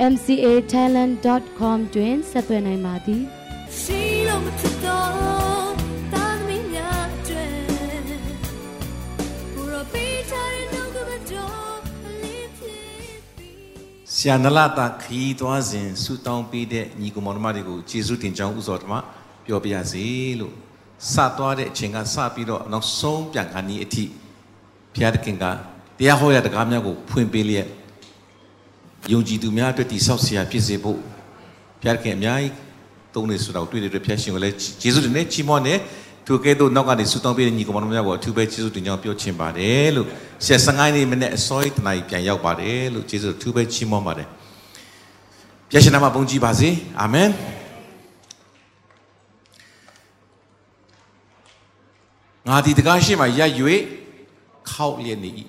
mcatalent.com တွင်ဆက်သွယ်နိုင်ပါသည်ရှိလို့မထတော့တာသမီးများကျွဲဘူရောပေးချင်တော့ကမတော်လေးဖြစ်ဆရာနလာတာခီးသွားစဉ်ဆူတောင်းပေးတဲ့ညီကောင်မောင်တို့တွေကိုကျေးဇူးတင်ကြောင်းဥစွာဓမ္မပြောပြရစီလို့စသွားတဲ့အချိန်ကစပြီးတော့နောက်ဆုံးပြန်ခါနီးအထိဘုရားသခင်ကတရားဟောရတဲ့ကားများကိုဖွင့်ပေးလျက် ယုံကြည်သူများအတွက်တည်ဆောက်ဆရာဖြစ်စေဖို့ဘုရားခင်အများကြီးသုံးနေဆိုတော့တွေ့တဲ့အတွက်ဘုရားရှင်ကိုလည်းယေရှုတင်နဲ့ချီးမွမ်းတယ်သူကဲတော့နောက်ကနေဆူတောင်းပေးတဲ့ညီကောင်မတို့များကိုအထူးပဲယေရှုတင်ကြောင်းပြောချင်ပါတယ်လို့ဆရာ15နေ့မနေ့အစောကြီးတနားကြီးပြန်ရောက်ပါတယ်လို့ယေရှုအထူးပဲချီးမွမ်းပါတယ်ဘုရားရှင်နာမဘုန်းကြီးပါစေအာမင်ငါဒီတကားရှိမှရပ်၍ခောက်လျက်နေ၏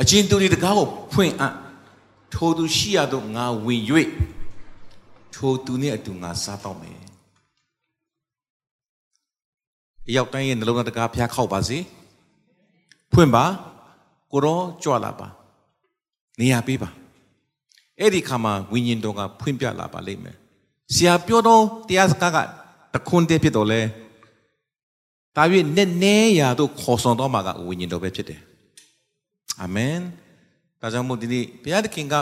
အချင်းသူတွေတကားကိုဖွင့်အပ် ထိုသူရှိရသောငါဝင်၍ထိုသူနှင့်အတူငါစားတော့မယ်အရောက်တိုင်းရဲ့နှလုံးသားတကားဖျားခောက်ပါစေဖွင့်ပါကိုရောကြွလာပါနေရာပေးပါအဲ့ဒီခါမှာဝိညာဉ်တော်ကဖွင့်ပြလာပါလိမ့်မယ်ဆရာပြောတော့တရားစကားကတခွန်းတည်းဖြစ်တော့လဲဒါ၍နဲ့နဲရာတို့ခေါ်ဆောင်တော့မှာကဝိညာဉ်တော်ပဲဖြစ်တယ်အာမင် ဒါကြောင့်မို့ဒီနေ့ဘုရားသခင်က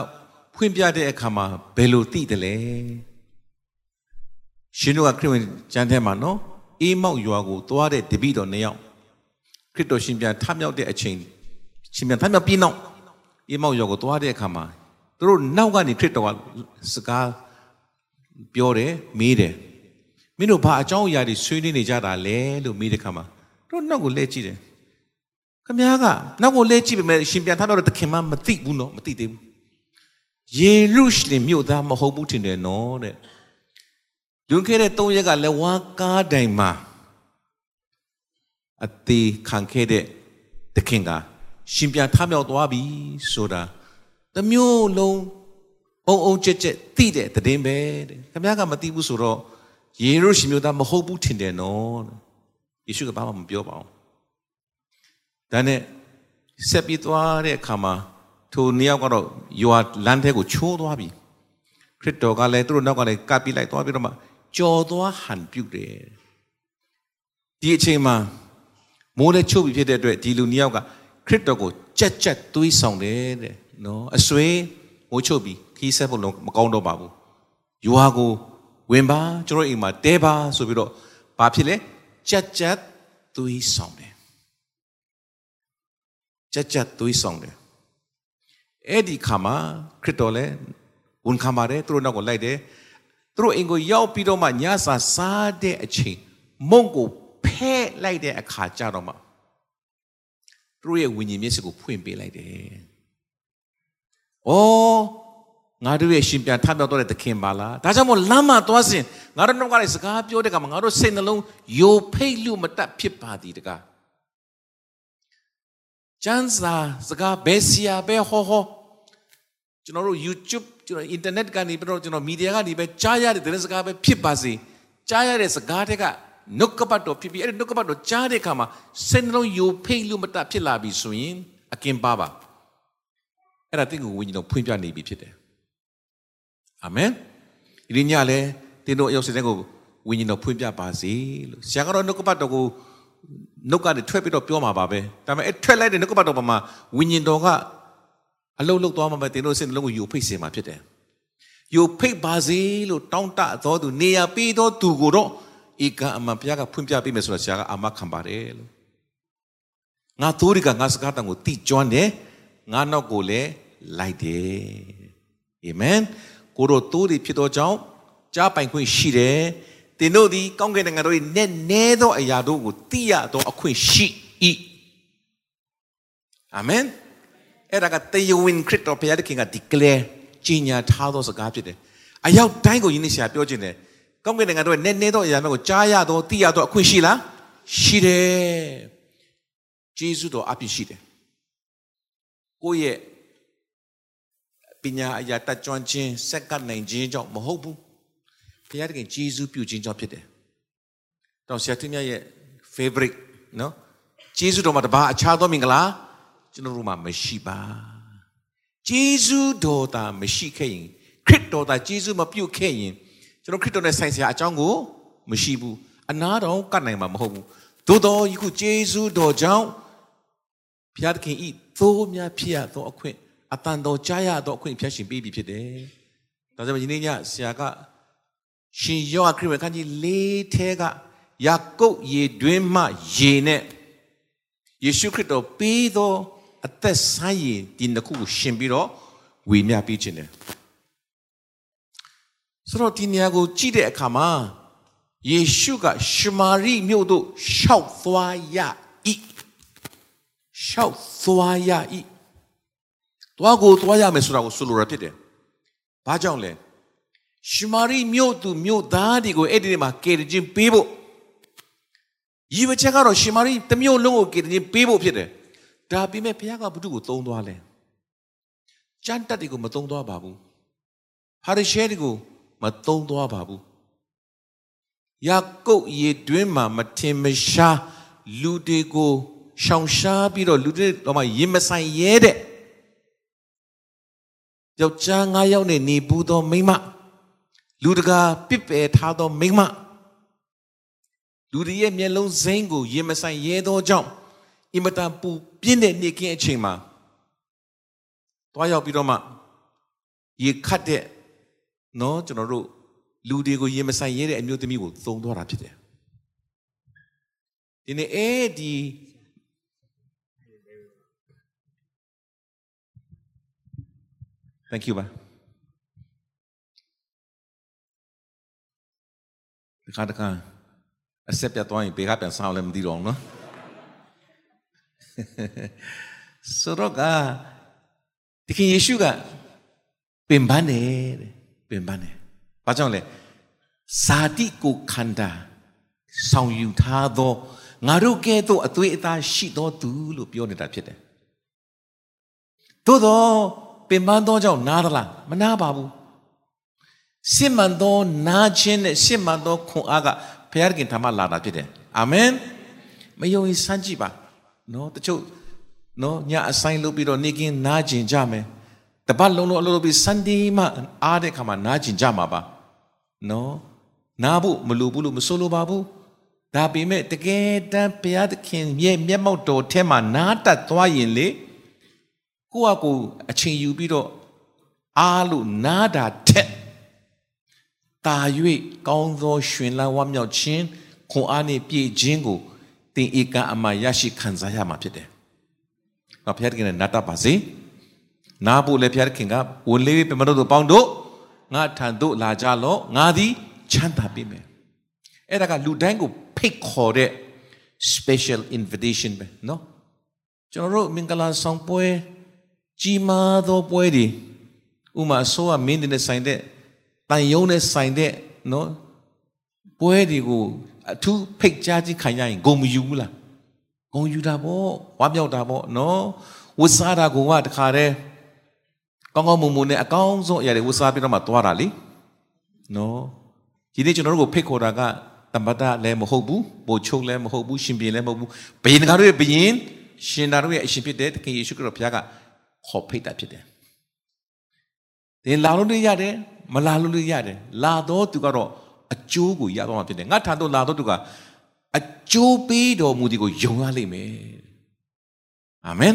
ဖွင့်ပြတဲ့အခါမှာဘယ်လိုသိတယ်လဲရှင်တို့ကခရစ်ဝင်ကျမ်းထဲမှာနော်အေးမောက်ရွာကိုသွားတဲ့တပည့်တော်နှစ်ယောက်ခရစ်တော်ရှင်ပြန်ထမြောက်တဲ့အချိန်ရှင်ပြန်ထမြောက်ပြီးနောက်အေးမောက်ရွာကိုသွားတဲ့အခါမှာသူတို့နောက်ကနေခရစ်တော်ကစကားပြောတယ်မေးတယ်မင်းတို့ဘာအကြောင်းအရာတွေဆွေးနွေးနေကြတာလဲလို့မေးတဲ့အခါမှာတို့နောက်ကိုလှည့်ကြည့်တယ် ခမည်းကနောက်ကိုလဲကြည့်ပေမဲ့ရှင်ပြန်ထားတော့သခင်မမသိဘူးနော်မသိသေးဘူးယေရုရှလင်မြို့သားမဟုတ်ဘူးထင်တယ်နော်တဲ့လွန်ခဲ့တဲ့၃ရက်ကလက်ဝါးကားတိုင်မှာအသေးခံခဲ့တဲ့သခင်ကရှင်ပြန်ထမြောက်သွားပြီဆိုတာတမျိုးလုံးအုံအုံကြက်ကြက်သိတဲ့တည်င်းပဲတဲ့ခမည်းကမသိဘူးဆိုတော့ယေရုရှလင်မြို့သားမဟုတ်ဘူးထင်တယ်နော်ယေရှုကဘာမှမပြောပါဘူး ဒါနဲ့ဆက်ပြီးသွားတဲ့အခါမှာထိုနှစ်ယောက်ကတော့ယွာလမ်းထဲကိုချိုးသွားပြီခရစ်တော်ကလည်းသူတို့နောက်ကလည်းကပ်ပြီးလိုက်သွားပြီးတော့မှကြော်သွားဟန်ပြုတ်တယ်ဒီအချိန်မှာမိုးလည်းချုပ်ပြီးဖြစ်တဲ့အတွက်ဒီလူနှစ်ယောက်ကခရစ်တော်ကိုကြက်ကြက်သွေးဆောင်တယ်တဲ့နော်အဆွေမိုးချုပ်ပြီးခီးဆက်ဖို့လုံးမကောင်းတော့ပါဘူးယွာကိုဝင်ပါကျွန်တော်အိမ်မှာတဲပါဆိုပြီးတော့ဘာဖြစ်လဲကြက်ကြက်သွေးဆောင်တယ် ကြက်ကြက်သွေးဆောင်တယ်အဲ့ဒီခါမှာခရစ်တော်လည်းဝန်ခံပါတယ်သူတို့နောက်ကိုလိုက်တယ်သူတို့အိမ်ကိုရောက်ပြီးတော့မှညစာစားတဲ့အချိန်မုံကိုဖဲ့လိုက်တဲ့အခါကြတော့မှသူတို့ရဲ့ဝိညာဉ်မျက်စိကိုဖွင့်ပေးလိုက်တယ်။အော်ငါတို့ရဲ့ရှင်ပြန်ထမြောက်တော့တဲ့သခင်ပါလား။ဒါကြောင့်မို့လမ်းမှာသွားစဉ်ငါတို့နောက်ကလည်းစကားပြောတဲ့ကမှာငါတို့စိတ်နှလုံးယိုဖိတ်လို့မတတ်ဖြစ်ပါသည်တကား ကျန်းစာစကားဘယ်စီယာပဲဟောဟောကျွန်တော်တို့ YouTube ကျွန်တော် internet ကနေပြီးတော့ကျွန်တော် media ကနေပဲကြားရတဲ့သတင်းစကားပဲဖြစ်ပါစေကြားရတဲ့စကားတွေကနှုတ်ကပတ်တော်ဖြစ်ပြီးအဲ့ဒီနှုတ်ကပတ်တော်ကြားတဲ့အခါမှာစိတ်နှလုံးယိုဖိတ်လို့မတတ်ဖြစ်လာပြီဆိုရင်အကင်ပါပါအဲ့ဒါတင့်ကိုဝိညာဉ်တော်ဖွင့်ပြနေပြီဖြစ်တယ်အာမင်ဒီညလည်းတင်းတို့အရောက်စတဲ့ကိုဝိညာဉ်တော်ဖွင့်ပြပါစေလို့ဆရာကတော့နှုတ်ကပတ်တော်ကို နှုတ်ကနေထွက်ပြီးတော့ပြောမှာပါပဲဒါပေမဲ့အဲထွက်လိုက်တဲ့နှုတ်ကပတ်တော်ပေါ်မှာဝိညာဉ်တော်ကအလုတ်လုတ်သွားမှာပဲတင်တို့စိတ်နှလုံးကိုယူဖိတ်စေမှာဖြစ်တယ်ယူဖိတ်ပါစေလို့တောင်းတသောသူနေရာပေးသောသူကိုတော့ဧကအမှန်ဘုရားကဖွင့်ပြပေးမယ်ဆိုတော့ဆရာကအာမခံပါတယ်လို့ငါသိုးတွေကငါစကားတန်ကိုတိကျွမ်းတယ်ငါနောက်ကိုလည်းလိုက်တယ်အာမင်ကိုတို့သိုးတွေဖြစ်သောကြောင့်ကြားပိုင်ခွင့်ရှိတယ် သင်တို့သည်ကောင်းကင်နိုင်ငံတို့၏နည်းနည်းသောအရာတို့ကိုသိရသောအခွင့်ရှိ၏အာမင်အဲ့ဒါကတေယဝင်ခရစ်တော်ဘုရားသခင်က declare ကြီးညာထားသောစကားဖြစ်တယ်အရောက်တိုင်းကိုယင်းနေဆရာပြောခြင်းတယ်ကောင်းကင်နိုင်ငံတို့နဲ့နဲတော့အရာမျိုးကိုကြားရတော့သိရတော့အခွင့်ရှိလားရှိတယ်ဂျေဇုတော်အပြည့်ရှိတယ်ကိုယ့်ရဲ့ပညာအရာတတ်ကြွခြင်းစက်ကပ်နိုင်ခြင်းကြောင့်မဟုတ်ဘူး ဘုရားတခင်ဂျေဇုပြုခြင်းကြောင့်ဖြစ်တယ်တော့ဆရာတင်မြတ်ရဲ့ favorite နော်ဂျေဇုတော်မှာတပါအခြားသောမင်္ဂလာကျွန်တော်တို့မှာမရှိပါဂျေဇုတော်တာမရှိခဲ့ရင်ခရစ်တော်တာဂျေဇုမပြုတ်ခဲ့ရင်ကျွန်တော်ခရစ်တော်နဲ့ဆိုင်စရာအကြောင်းကိုမရှိဘူးအနာတော်ကတ်နိုင်မှာမဟုတ်ဘူးသို့တော်ယခုဂျေဇုတော်ကြောင့်ဘုရားသခင်ဤသိုးများဖြစ်ရသောအခွင့်အတန်တော်ကြားရသောအခွင့်ဖြတ်ရှင်ပေးပြီဖြစ်တယ်ဒါကြောင့်ဒီနေ့ညဆရာက ရှင်ယောဟခရစ်ဝင်ခန်းကြီး၄ထဲကယာကုပ်ရေတွင်းမှရေနဲ့ယေရှုခရစ်တော်ပေးသောအသက်ဆိုင်ရင်ဒီနှစ်ခုကိုရှင်ပြီးတော့ဝေမျှပေးခြင်းတယ်ဆိုတော့ဒီနေရာကိုကြည့်တဲ့အခါမှာယေရှုကရှမာရိမြို့သို့ရှောက်သွားရ၏ရှောက်သွားရ၏တွားကိုတွားရမယ်ဆိုတာကိုဆိုလိုရဖြစ်တယ်ဘာကြောင့်လဲ ရှမာရိမြို့သူမြို့သားတွေကိုအဲ့ဒီမှာကယ်တင်ခြင်းပေးဖို့ရည်ဝချက်ကတော့ရှမာရိတမျိုးလုံးကိုကယ်တင်ခြင်းပေးဖို့ဖြစ်တယ်ဒါပေမဲ့ဘုရားကဘု து ကိုသုံးသွားလဲကျမ်းတက်တွေကိုမသုံးသွားပါဘူးဟာရရှဲတွေကိုမသုံးသွားပါဘူးယာကုပ်ရေတွင်းမှာမထင်မရှားလူတွေကိုရှောင်ရှားပြီးတော့လူတွေတော့မှရင်မဆိုင်ရဲတဲ့ယောက်ျား၅ယောက်နဲ့နေဘူးသောမိန်းမ လူတကာပစ်ပယ်ထားသောမိန်းမလူတွေရဲ့မျက်လုံးစိမ်းကိုရင်မဆိုင်ရဲသောကြောင့်အင်မတန်ပူပြင်းတဲ့နေ့ကင်းအချိန်မှာတွားရောက်ပြီးတော့မှရေခတ်တဲ့နော်ကျွန်တော်တို့လူတွေကိုရင်မဆိုင်ရဲတဲ့အမျိုးသမီးကိုသုံးသွားတာဖြစ်တယ်ဒီနေ့အဲ့ဒီ Thank you ပါ ဒီခါတခါအဆက်ပြတ်သွားရင်ဘေကပြန်ဆောင်လည်းမသိတော့ဘူးနော်ဆိုတော့ကဒီခင်ယေရှုကပင်ပန်းတယ်တဲ့ပင်ပန်းတယ်ဘာကြောင့်လဲဇာတိကိုခန္ဓာဆောင်ယူထားသောငါတို့ကဲ့သို့အသွေးအသားရှိသောသူလို့ပြောနေတာဖြစ်တယ်သို့တော့ပင်ပန်းသောကြောင့်နားသလားမနာပါဘူး စစ်မှန်သောနာခြင်းနဲ့စစ်မှန်သောခွန်အားကဘုရားခင်ထမလာတာဖြစ်တယ်အာမင်မယုံရင်စမ်းကြည့်ပါနော်တချို့နော်ညအဆိုင်လုပ်ပြီးတော့နေကင်းနားကျင်ကြမယ်တပတ်လုံးလုံးအလုပ်လုပ်ပြီး Sunday မှအားတဲ့ခါမှာနားကျင်ကြမှာပါနော်နားဖို့မလိုဘူးလို့မဆိုလိုပါဘူးဒါပေမဲ့တကယ်တမ်းဘုရားသခင်ရဲ့မျက်မှောက်တော်ထဲမှာနားတက်သွားရင်လေကိုယ့်အကူအချိန်ယူပြီးတော့အားလို့နားတာထက် တာ၍ကောင်းသောရှင်လန်းဝမ်းမြောက်ခြင်းခွန်အားနှင့်ပြည့်ခြင်းကိုသင်ဧကအမှရရှိခံစားရမှာဖြစ်တယ်။နော်ဘုရားသခင်နဲ့နာတတ်ပါစေ။နာဖို့လည်းဘုရားသခင်ကဝန်လေးပြမတို့တို့ပေါင်းတို့ငါထံသို့လာကြလော့ငါသည်ချမ်းသာပေးမယ်။အဲ့ဒါကလူတိုင်းကိုဖိတ်ခေါ်တဲ့ special invitation ပဲနော်။ကျွန်တော်တို့မင်္ဂလာဆောင်ပွဲကြီးမားသောပွဲတွေဥမာဆိုးကမင်းတဲ့ဆိုင်တဲ့ တန်ယုံနဲ့ဆိုင်တဲ့နော်ပွဲတွေကိုအထူးဖိတ်ကြားခြင်းခံရရင်ဂုံမယူဘူးလားဂုံယူတာပေါ့ဝါမြောက်တာပေါ့နော်ဝတ်စားတာကတခါတည်းကောင်းကောင်းမွန်မွန်နဲ့အကောင်းဆုံးအရာတွေဝတ်စားပြီးတော့မှသွားတာလေနော်ဒီနေ့ကျွန်တော်တို့ကိုဖိတ်ခေါ်တာကတမ္ပတလည်းမဟုတ်ဘူးပိုချုပ်လည်းမဟုတ်ဘူးရှင်ပြန်လည်းမဟုတ်ဘူးဘယင်ကားတို့ရဲ့ဘယင်ရှင်သားတို့ရဲ့အရှင်ဖြစ်တဲ့သခင်ယေရှုခရစ်တော်ဘုရားကခေါ်ဖိတ်တာဖြစ်တယ်သင်လာလို့လည်းရတယ် မလာလို့လည်းရတယ်လာတော့သူကတော့အကျိုးကိုရတော့မှာဖြစ်တယ်ငါထံသို့လာတော့သူကအကျိုးပေးတော်မူသည်ကိုယုံရလိမ့်မယ်အာမင်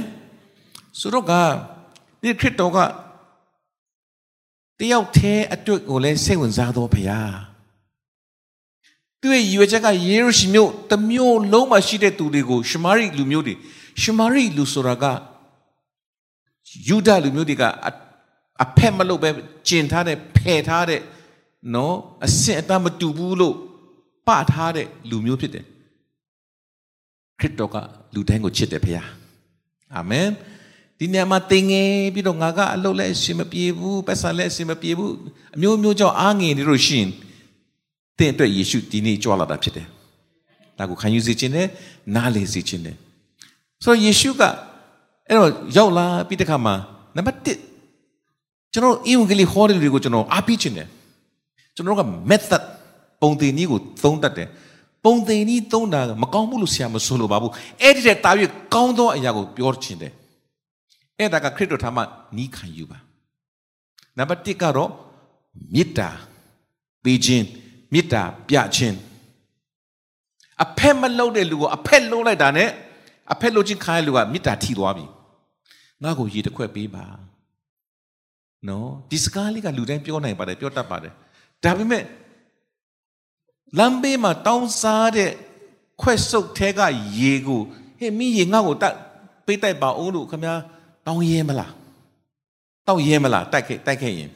ဆိုတော့ကဒီခရစ်တော်ကတယောက်တည်းအတွက်ကိုလည်းစိတ်ဝင်စားတော်ဘုရားသူရဲ့ရည်ရွယ်ချက်ကယေရုရှလင်မြို့တမျိုးလုံးမှာရှိတဲ့သူတွေကိုရှမာရိလူမျိုးတွေရှမာရိလူဆိုတာကယူဒလူမျိုးတွေကအ ဖက်မလုပ်ပဲကျင်ထားတဲ့ဖယ်ထားတဲ့နော်အစင်အတမတူဘူးလို့ပထားတဲ့လူမျိုးဖြစ်တယ်ခရစ်တော်ကလူတိုင်းကိုချစ်တယ်ဖေဟာအာမင်ဒီနေရာမှာတင်ငယ်ပြီးတော့ငါကအလုပ်လည်းအရှင်မပြေဘူးပတ်စံလည်းအရှင်မပြေဘူးအမျိုးမျိုးကြောင့်အားငယ်နေလို့ရှိရင်သင်အတွက်ယေရှုဒီနေ့ကြွလာတာဖြစ်တယ်ဒါကိုခံယူစေခြင်းနဲ့နားလည်စေခြင်းနဲ့ဆိုတော့ယေရှုကအဲ့တော့ရောက်လာပြီးတခါမှာနံပါတ်1 ကျွန်တော်အင်္ဂလိပ်ဟောတဲ့လူတွေကိုကျွန်တော်အားပေးခြင်းတယ်ကျွန်တော်က method ပုံသင်နည်းကိုသုံးတတ်တယ်ပုံသင်နည်းသုံးတာမကောင်းဘူးလို့ဆရာမဆိုလိုပါဘူးအဲ့ဒီတဲ့တာ၍ကောင်းသောအရာကိုပြောခြင်းတယ်အဲ့ဒါကခရစ်တော်ထံမှနီးခံယူပါနံပါတ်1ကတော့မေတ္တာပေးခြင်းမေတ္တာပြခြင်းအဖက်မလုပ်တဲ့လူကိုအဖက်လုံးလိုက်တာနဲ့အဖက်လုပ်ခြင်းခိုင်းတဲ့လူကမေတ္တာထီသွားပြီငါ့ကိုရေတစ်ခွက်ပေးပါ နော်ဒီစကားလေးကလူတိုင်းပြောနိုင်ပါတယ်ပြောတတ်ပါတယ်ဒါပေမဲ့လမ်းဘေးမှာတောင်းစားတဲ့ခွက်ဆုပ်ထဲကရေကိုဟေ့မင်းရေငါ့ကိုတတ်ပေးတိုက်ပါအောင်လို့ခင်ဗျာတောင်းရဲမလားတောက်ရဲမလားတိုက်ခဲ့တိုက်ခဲ့ရင်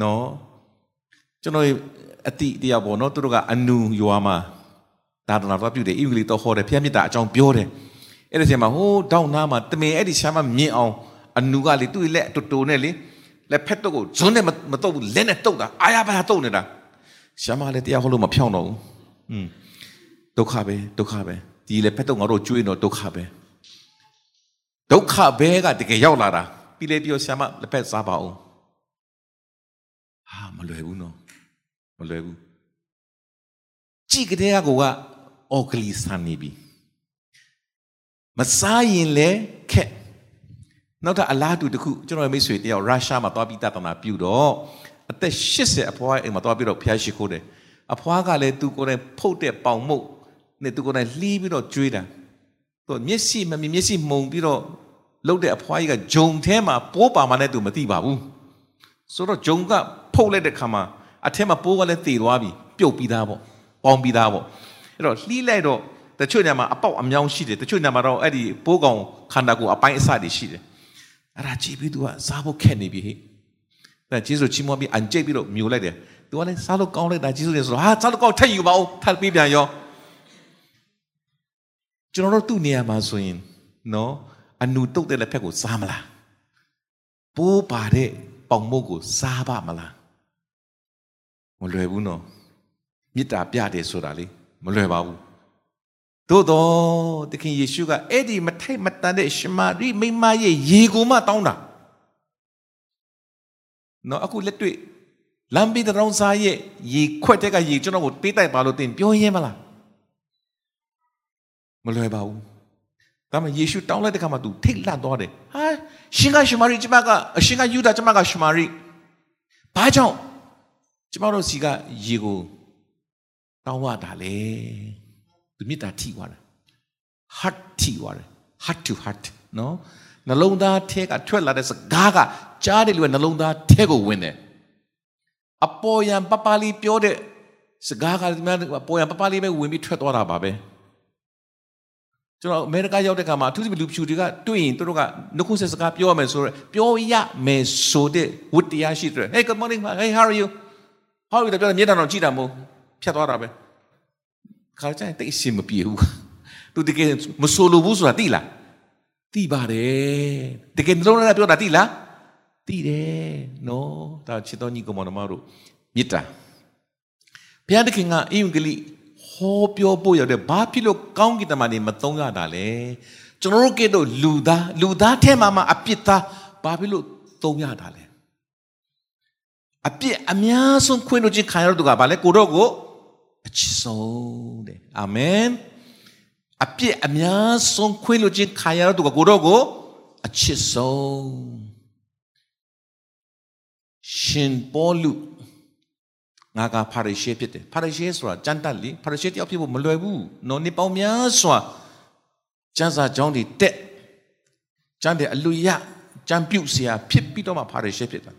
နော်ကျွန်တော်အတိတရားပေါ့နော်သူတို့ကအနူရွာမှာဒါတနာတော့ပြုတယ်အင်္ဂလိပ်တော့ဟောတယ်ဖျက်မြစ်တာအကြောင်းပြောတယ်အဲ့ဒီချိန်မှာဟိုးတောင်းနာမှာတမင်အဲ့ဒီရှာမမြင်အောင် အနူကလေသူ့လက်တူတူနဲ့လေလက်ဖက်တော့ကိုဇွန်းနဲ့မတော့ဘူးလက်နဲ့တုတ်တာအာရပါတုတ်နေတာရှာမလည်းတရားဟောလို့မဖြောင်းတော့ဘူးอืมဒုက္ခပဲဒုက္ခပဲဒီလက်ဖက်တော့ငါတို့ကျွေးတော့ဒုက္ခပဲဒုက္ခဘဲကတကယ်ရောက်လာတာပြီးလေပြောဆ iam လက်ဖက်စားပါအောင်ဟာမလွယ်ဘူးနော်မလွယ်ဘူးကြည့်ကြတဲ့ကောကအော်ကလီဆန်နေပြီမစားရင်လည်းခက် နောက်ထပ်အလားတူတစ်ခုကျွန်တော်မိတ်ဆွေတယောက်ရုရှားမှာသွားပြီးတတ်တနာပြုတော့အသက်80အဖွားအိမ်မှာသွားပြီးတော့ဖျားရှိခိုးတယ်အဖွားကလည်းသူကိုယ်တိုင်ဖုတ်တဲ့ပေါင်မုတ်နဲ့သူကိုယ်တိုင်လှီးပြီးတော့ကျွေးတာသူမျက်စိမမြင်မျက်စိမှုံပြီးတော့လှုပ်တဲ့အဖွားကြီးကဂျုံထဲမှာပိုးပါမှလည်းသူမသိပါဘူးဆိုတော့ဂျုံကဖုတ်လိုက်တဲ့ခါမှာအထက်မှာပိုးကလည်းတည်သွားပြီပြုတ်ပြီးသားပေါ့ပေါင်းပြီးသားပေါ့အဲ့တော့လှီးလိုက်တော့တချို့ညမှာအပေါက်အမြောင်းရှိတယ်တချို့ညမှာတော့အဲ့ဒီပိုးကောင်ခန္ဓာကိုယ်အပိုင်းအစတွေရှိတယ် အဲ့ဒါကြည့်ပြီးသူကစားဖို့ခက်နေပြီဟဲ့ဒါဂျေဇုချီးမွမ်းပြီးအန်ကျိတ်ပြီးတော့မြူလိုက်တယ်သူကလည်းစားလို့ကောင်းလိုက်တာဂျေဇုလည်းဆိုတော့ဟာစားလို့ကောင်းထက်ယူပါဦးထပ်ပြီးပြန်ရောကျွန်တော်တို့သူ့နေရာမှာဆိုရင်နော်အနူတုတ်တဲ့လက်ဖက်ကိုစားမလားပိုးပါတဲ့ပေါင်မုတ်ကိုစားပါမလားမလွယ်ဘူးနော်မေတ္တာပြတယ်ဆိုတာလေမလွယ်ပါဘူး သို့တော့သခင်ယေရှုကအဲ့ဒီမထိုက်မတန်တဲ့ရှမာရိမိမရဲ့ရေကိုမှတောင်းတာနော်အခုလက်တွေ့လမ်းဘေးတောင်စားရဲ့ရေခွက်တဲ့ကရေကျွန်တော်ကိုပေးတိုက်ပါလို့တင်ပြောရဲမလားမလွယ်ပါဘူးဒါမှယေရှုတောင်းလိုက်တဲ့ခါမှာ तू ထိတ်လန့်သွားတယ်ဟာရှင်ကရှမာရိကျမကအရှင်ကယူဒာကျမကရှမာရိဘာကြောင့်ကျမတို့စီကရေကိုတောင်းရတာလေ သူမြစ်တာထိသွားတယ် heart ထိသွားတယ် heart to heart နော်နှလုံးသားထဲကထွက်လာတဲ့စကားကကြားတယ်လို့နှလုံးသားထဲကိုဝင်တယ်အပေါ်ယံပပလီပြောတဲ့စကားကဒီမှာအပေါ်ယံပပလီပဲဝင်ပြီးထွက်သွားတာပါပဲကျွန်တော်အမေရိကရောက်တဲ့ခါမှာအထူးသဖြင့်လူဖြူတွေကတွေ့ရင်တို့ကနှုတ်ခွန်းဆက်စကားပြောရမယ်ဆိုတော့ပြောရမယ်ဆိုတဲ့ဝတ္တရားရှိတယ် Hey good morning hey how are you how are you ပြောတယ်မြေတာတော့ကြည့်တာမဟုတ်ဖြတ်သွားတာပဲ ခါကျရင်တိတ်အရှင်မပြေဘူးသူတကယ်မဆိုလိုဘူးဆိုတာသိလားသိပါတယ်တကယ်နှလုံးထဲပြောတာသိလားသိတယ်နော်ဒါချစ်တော်ညီကောင်မတို့မေတ္တာဘုရားသခင်ကအင်္ဂလိပ်ဟောပြောဖို့ရတဲ့ဘာဖြစ်လို့ကောင်းကင်တမန်တွေမသုံးရတာလဲကျွန်တော်တို့ကဲတော့လူသားလူသားထဲမှာမှအပြစ်သားဘာဖြစ်လို့သုံးရတာလဲအပြစ်အများဆုံးခွင့်လို့ချင်းခံရတော့ကဘာလဲကိုတော့ကို အချစ်ဆုံးတဲ့အာမင်အပြစ်အများဆုံးခွင့်လို့ချင်းခံရတော့ကကိုတော့ကိုအချစ်ဆုံးရှင်ပေါလုငါကဖာရိရှဲဖြစ်တယ်ဖာရိရှဲဆိုတာကြမ်းတက်လေဖာရိရှဲတယောက်ဖြစ်ဖို့မလွယ်ဘူးနော်နေပေါင်းများစွာကျမ်းစာကြောင်းတွေတက်ကျမ်းတဲ့အလူရကျမ်းပြုတ်เสียဖြစ်ပြီးတော့မှဖာရိရှဲဖြစ်တာ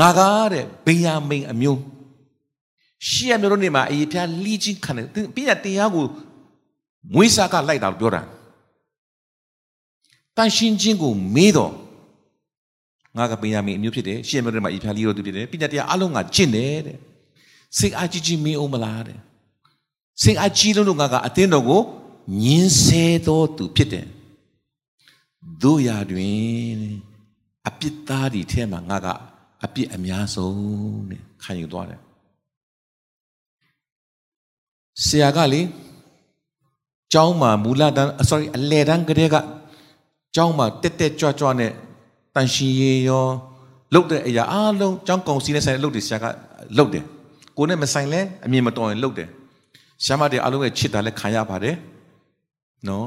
ငါကတဲ့ဘေယာမိန်အမျိုး ရှေ့ရမျိုးတို့နေမှာအေးဖျားလီးချင်းခံတယ်ပြီးရတရားကိုမွေးစားကလိုက်တာပြောတာတန်ရှင်းချင်းကိုမေးတော့ငါကပင်ရမင်းအမျိုးဖြစ်တယ်ရှေ့မျိုးတွေမှာအေးဖျားလီးတော်သူဖြစ်တယ်ပညာတရားအလုံးကကျင့်တယ်တဲ့စိတ်အားကြီးကြီးမင်းအောင်မလားတဲ့စိတ်အားကြီးလို့ငါကအသင်းတော်ကိုညင်းဆဲတော်သူဖြစ်တယ်တို့ရာတွင်အပြစ်သားဒီထဲမှာငါကအပြစ်အများဆုံးတဲ့ခံယူသွားတယ် ဆရာကလေကျောင်းမှာမူလတန်း sorry အလယ်တန်းကလေးကကျောင်းမှာတက်တက်ကြွကြွနဲ့တန်ရှင်ရေရောလုတ်တဲ့အရာအားလုံးကျောင်းကောင်စီနဲ့ဆိုင်လုတ်တယ်ဆရာကလုတ်တယ်ကိုနဲ့မဆိုင်လဲအမြင်မတော်ရင်လုတ်တယ်ဆရာမတွေအားလုံးရဲ့ချစ်တာလည်းခံရပါတယ်နော်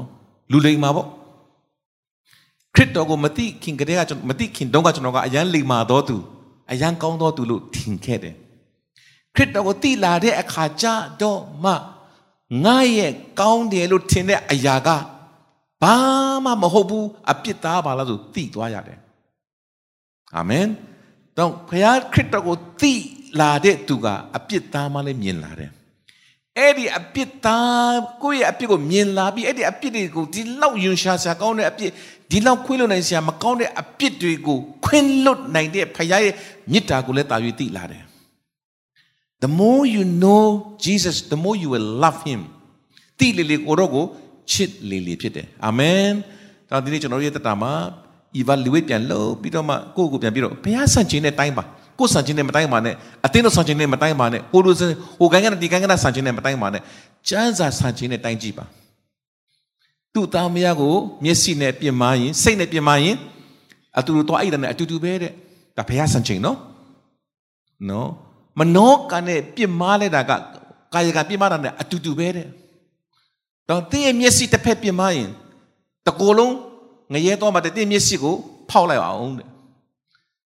လူလိမ္မာပေါ့ခရစ်တော်ကိုမသိခင်ကတည်းကကျွန်တော်မသိခင်တုန်းကကျွန်တော်ကအရန်လိမ္မာတော်သူအရန်ကောင်းတော်သူလို့ထင်ခဲ့တယ် ခရစ်တော်ကိုသိလာတဲ့အခါကျတော့မှငါရဲ့ကောင်းတယ်လို့ထင်တဲ့အရာကဘာမှမဟုတ်ဘူးအပြစ်သားပါလားဆိုသိသွားရတယ်အာမင်တော့ဘုရားခရစ်တော်ကိုသိလာတဲ့သူကအပြစ်သားမှလည်းမြင်လာတယ်အဲ့ဒီအပြစ်သားကိုယ့်ရဲ့အပြစ်ကိုမြင်လာပြီးအဲ့ဒီအပြစ်တွေကိုဒီလောက်ယွန်ရှာစရာကောင်းတဲ့အပြစ်ဒီလောက်ခွင့်လွတ်နိုင်စရာမကောင်းတဲ့အပြစ်တွေကိုခွင့်လွတ်နိုင်တဲ့ဖခင်ရဲ့မေတ္တာကိုလည်းတာ၍သိလာတယ် The more you know Jesus the more you will love him တိလေလေကိုတော့ကိုချစ်လေလေဖြစ်တယ်အာမင်ဒါဒီနေ့ကျွန်တော်ရဲ့တက်တာမှာ evaluate ပြန်လုပ်ပြီးတော့မှကိုယ့်ကိုပြန်ပြီးတော့ဘုရားဆန့်ကျင်တဲ့တိုင်းပါကိုယ်ဆန့်ကျင်တဲ့မတိုင်းပါနဲ့အတင်းတော့ဆန့်ကျင်တဲ့မတိုင်းပါနဲ့ဟိုလိုဟိုကိုင်းကဒီကိုင်းကဆန့်ကျင်တဲ့မတိုင်းပါနဲ့ကျမ်းစာဆန့်ကျင်တဲ့တိုင်းကြည့်ပါသူ့သားမယားကိုမျက်စိနဲ့ပြင်မာရင်စိတ်နဲ့ပြင်မာရင်အတူတူတော့အဲ့ဒါနဲ့အတူတူပဲတဲ့ဒါဘုရားဆန့်ကျင်နော်နော် မနောကနဲ့ပြင်မာလိုက်တာကကာယကပြင်မာတာနဲ့အတူတူပဲတဲ့တော့တင်းရဲ့မျက်စိတစ်ဖက်ပြင်မာရင်တကိုယ်လုံးငရဲတော့မှတင်းမျက်စိကိုဖောက်လိုက်အောင်တဲ့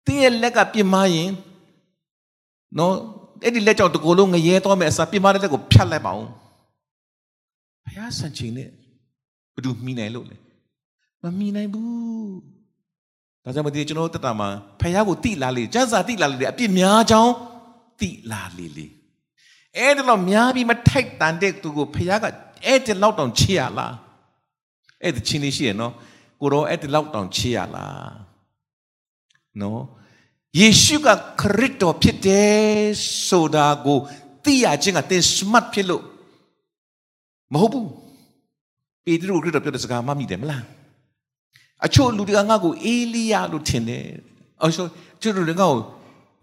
တင်းရဲ့လက်ကပြင်မာရင်နော်အဲ့ဒီလက်ကြောင့်တကိုယ်လုံးငရဲတော့မယ်အစားပြင်မာတဲ့လက်ကိုဖြတ်လိုက်ပါအောင်ဘုရားဆန့်ကျင်တဲ့ဘယ်သူမိနိုင်လို့လဲမမိနိုင်ဘူးဒါကြောင့်မဒီကျွန်တော်တက်တာမှာဖះကိုတိလာလေကျန်းစာတိလာလေအပြစ်များချောင်း တိလာလေလေအဲ့ဒါတော့များပြီးမထိုက်တန်တဲ့သူကိုဖះကအဲ့ဒီလောက်တောင်ချစ်ရလားအဲ့ဒီချင်းလေးရှိရနော်ကိုရောအဲ့ဒီလောက်တောင်ချစ်ရလားနော်ယေရှုကခရစ်တော်ဖြစ်တယ်ဆိုတာကိုသိရခြင်းကသင် smart ဖြစ်လို့မဟုတ်ဘူးပေတရုခရစ်တော်ပြောတဲ့စကားမှမိတယ်မလားအချို့လူတွေကငါ့ကိုအေလိယလို့ထင်တယ်အော်ဆိုချို့လူတွေကငါ့ကို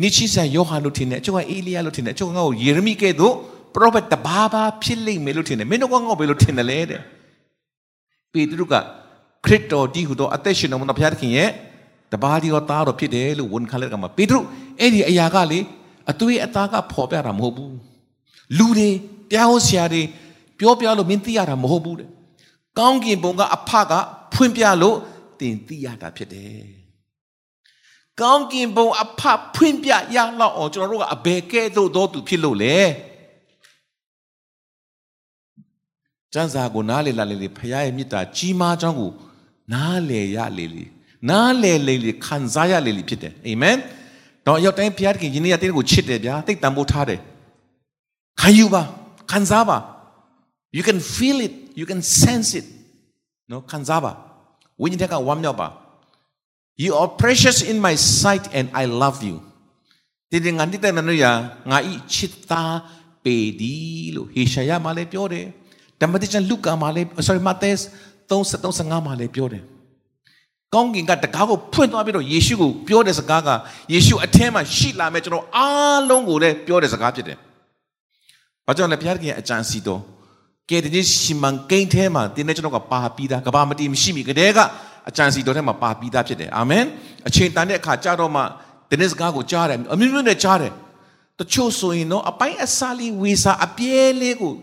နိချိဆန်ယောဟန်လို့ထင်တယ်အချို့ကအေလိယလို့ထင်တယ်အချို့ကငါ့ကိုယေရမိကဲ့သို့ပရောဖက်တဘာဘာဖြစ်လိမ့်မယ်လို့ထင်တယ်မင်းတို့ကငါ့ကိုဘယ်လိုထင်တယ်လဲတဲ့ပေတရုကခရစ်တော်တည်ဟူသောအသက်ရှင်တော်မူသောဘုရားသခင်ရဲ့တပါးဒီတော့သားတော်ဖြစ်တယ်လို့ဝန်ခံလိုက်ကမှာပေတရုအဲ့ဒီအရာကလေအသွေးအသားကပေါ်ပြတာမဟုတ်ဘူးလူတွေတရားဟောဆရာတွေပြောပြလို့မင်းသိရတာမဟုတ်ဘူးတဲ့ကောင်းကင်ဘုံကအဖကဖွင့်ပြလို့တင်သိရတာဖြစ်တယ် ကောင်းကင်ဘုံအဖဖွင့်ပြရလောက်အောင်ကျွန်တော်တို့ကအဘယ်ကဲ့သို့သောသူဖြစ်လို့လဲကျမ်းစာကိုနားလေလာလေလေဖခင်ရဲ့မေတ္တာကြီးမားကြောင်းကိုနားလေရလေလေနားလေလေလေခံစားရလေလေဖြစ်တယ်အာမင်တော့ရောက်တိုင်းဖခင်ကယနေ့ရတဲ့ကိုချစ်တယ်ဗျာတိတ်တန်ဖိုးထားတယ်ခံယူပါခံစားပါ you can feel it you can sense it နော်ခံစားပါဝိညာဉ်ထက်ကဝမ်းမြောက်ပါ you are precious in my sight and i love you ဒီငါတိတဲ့နနရငါဤချစ်သားပေဒီလို့ဟေရှာယမှာလည်းပြောတယ်ဓမ္မတိကျမ်းလုကာမှာလည်း sorry မဿဲ33:35မှာလည်းပြောတယ်ကောင်းကင်ကတကားကိုဖွင့်သွားပြီးတော့ယေရှုကိုပြောတဲ့စကားကယေရှုအထက်မှာရှိလာမဲ့ကျွန်တော်အားလုံးကိုလည်းပြောတဲ့စကားဖြစ်တယ်။ဘာကြောင့်လဲဘုရားသခင်ရဲ့အကြံစီတော်ကဲတဲ့ရှီမန်ကိန်းထဲမှာတင်းတဲ့ကျွန်တော်ကပါပြီးသားကဘာမတီမရှိမိကတည်းက အကြံစီတော်ထဲမှာပါပြီးသားဖြစ်တယ်အာမင်အချိန်တန်တဲ့အခါကြာတော့မှတင်းစကားကိုကြားတယ်အမျိုးမျိုးနဲ့ကြားတယ်တချို့ဆိုရင်တော့အပိုင်းအစားလေးဝေစာအပြဲလေးကို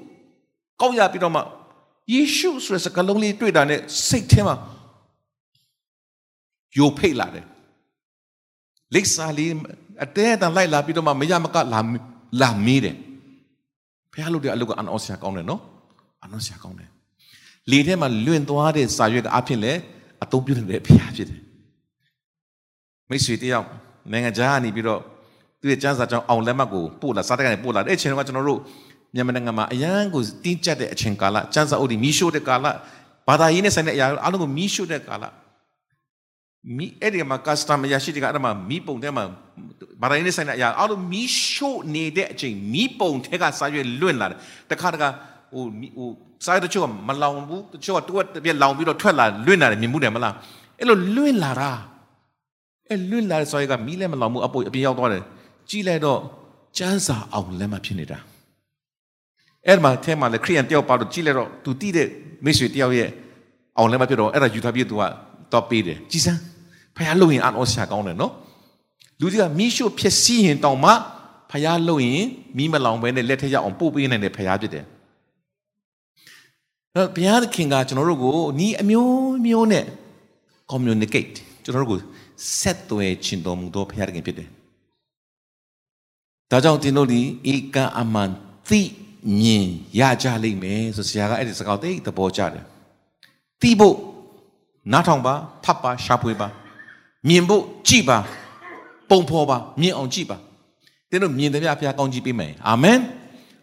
ကောက်ရပြီးတော့မှယေရှုဆိုတဲ့စကားလုံးလေးတွေ့တာနဲ့စိတ်ထဲမှာယိုဖိတ်လာတယ်လိပ်စာလေးအတဲတန်လိုက်လာပြီးတော့မှမရမကလာလာမေးတယ်ဖះလို့တဲ့အလုပ်ကအန်အော်ဆရာကောင်းတယ်နော်အနှောဆရာကောင်းတယ်လေထဲမှာလွင့်သွားတဲ့စာရွက်ကအဖြစ်လဲ အသုံးပြုတဲ့ဖះဖြစ်တယ်မိတ်ဆွေတယောက်နိုင်ငံခြားကနေပြီးတော့သူ့ရဲ့ကျန်းစာကြောင့်အောင်လက်မှတ်ကိုပို့လာစားတဲ့ကနေပို့လာတဲ့အချိန်ကကျွန်တော်တို့မြန်မာနိုင်ငံမှာအရန်ကိုတင်းကျပ်တဲ့အချိန်ကာလကျန်းစာအုပ်ဒီမီးရှို့တဲ့ကာလဘာသာရေးနဲ့ဆိုင်တဲ့အရာအားလုံးကိုမီးရှို့တဲ့ကာလမီအဲ့ဒီမှာ customer ရရှိတဲ့ကအဲ့ဒါမှာမီးပုံထဲမှာဘာသာရေးနဲ့ဆိုင်တဲ့အရာအားလုံးမီးရှို့နေတဲ့အချိန်မီးပုံထဲကစားရွက်လွင့်လာတယ်တခါတခါ ဟိုဟိုစားတချို့ကမလောင်ဘူးတချို့ကတွက်ပြက်လောင်ပြီးတော့ထွက်လာလွင့်လာတယ်မြင်မှုတယ်မလားအဲ့လိုလွင့်လာတာအဲ့လွင့်လာတဲ့ဆိုရကမီးလည်းမလောင်ဘူးအပုတ်အပြင်ရောက်သွားတယ်ကြည့်လိုက်တော့ကျန်းစာအောင်လည်းမဖြစ်နေတာအဲ့မှာအဲမှာလေခရိယန်တယောက်ပါတော့ကြည့်လိုက်တော့သူတိတဲ့မိတ်ဆွေတယောက်ရဲ့အောင်လည်းမဖြစ်တော့အဲ့ဒါယူထားပြီးသူကတော့ပေးတယ်ကြည်စမ်းဖခင်လုံရင်အန်အောရှာကောင်းတယ်နော်လူကြီးကမိရှုဖြစ်စီရင်တောင်မှဖခင်လုံရင်မိမလောင်ပဲနဲ့လက်ထက်ရအောင်ပို့ပေးနိုင်တဲ့ဖခင်ဖြစ်တယ် အဲ့ဘုရားသခင်ကကျွန်တော်တို့ကိုဤအမျိုးမျိုးနဲ့ communicate ကျွန်တော်တို့ကိုဆက်သွယ်ခြင်းတော်မူသောဘုရားသခင်ဖြစ်တယ်ဒါကြောင့်တင်တို့ဒီဧကအမှန်သိမြင်ရကြလိမ့်မယ်ဆိုဆရာကအဲ့ဒီစကားသိသဘောကျတယ်သိဖို့နားထောင်ပါဖတ်ပါရှာဖွေပါမြင်ဖို့ကြည့်ပါပုံဖော်ပါမြင်အောင်ကြည့်ပါတင်တို့မြင်တယ်ဗျာဘုရားကောင်းကြီးပေးမယ်အာမင်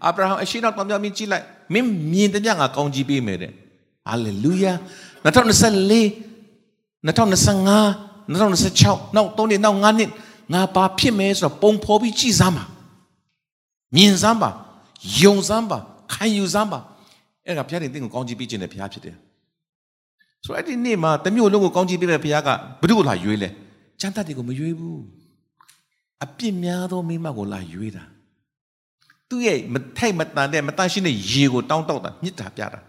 အာဗြဟံအရှိတော်တော်များများကြည့်လိုက် မင်းမြင်တယ်ဗျာငါကောင်းကြီးပေးမယ်တဲ့ဟာလေလုယာ2024 2025 2026နောက်3နှစ်နောက်5နှစ်ငါဘာဖြစ်မယ်ဆိုတော့ပုံဖော်ပြီးကြည်စမ်းပါမြင်စမ်းပါယုံစမ်းပါခံယူစမ်းပါအဲ့ဒါဘုရားတင်ကိုကောင်းချီးပေးခြင်းနဲ့ဘုရားဖြစ်တယ်ဆိုတော့အဲ့ဒီနေ့မှာတမျိုးလုံးကိုကောင်းချီးပေးတဲ့ဘုရားကဘု து ကိုလာရွေးလဲကျမ်းတတ်တွေကိုမရွေးဘူးအပြစ်များသောမိမကိုလာရွေးတာ သူ့ရဲ့မထိုက်မတန်တဲ့မတန်ရှင်းတဲ့ရေကိုတောင်းတောက်တာမြစ်တာပြတာ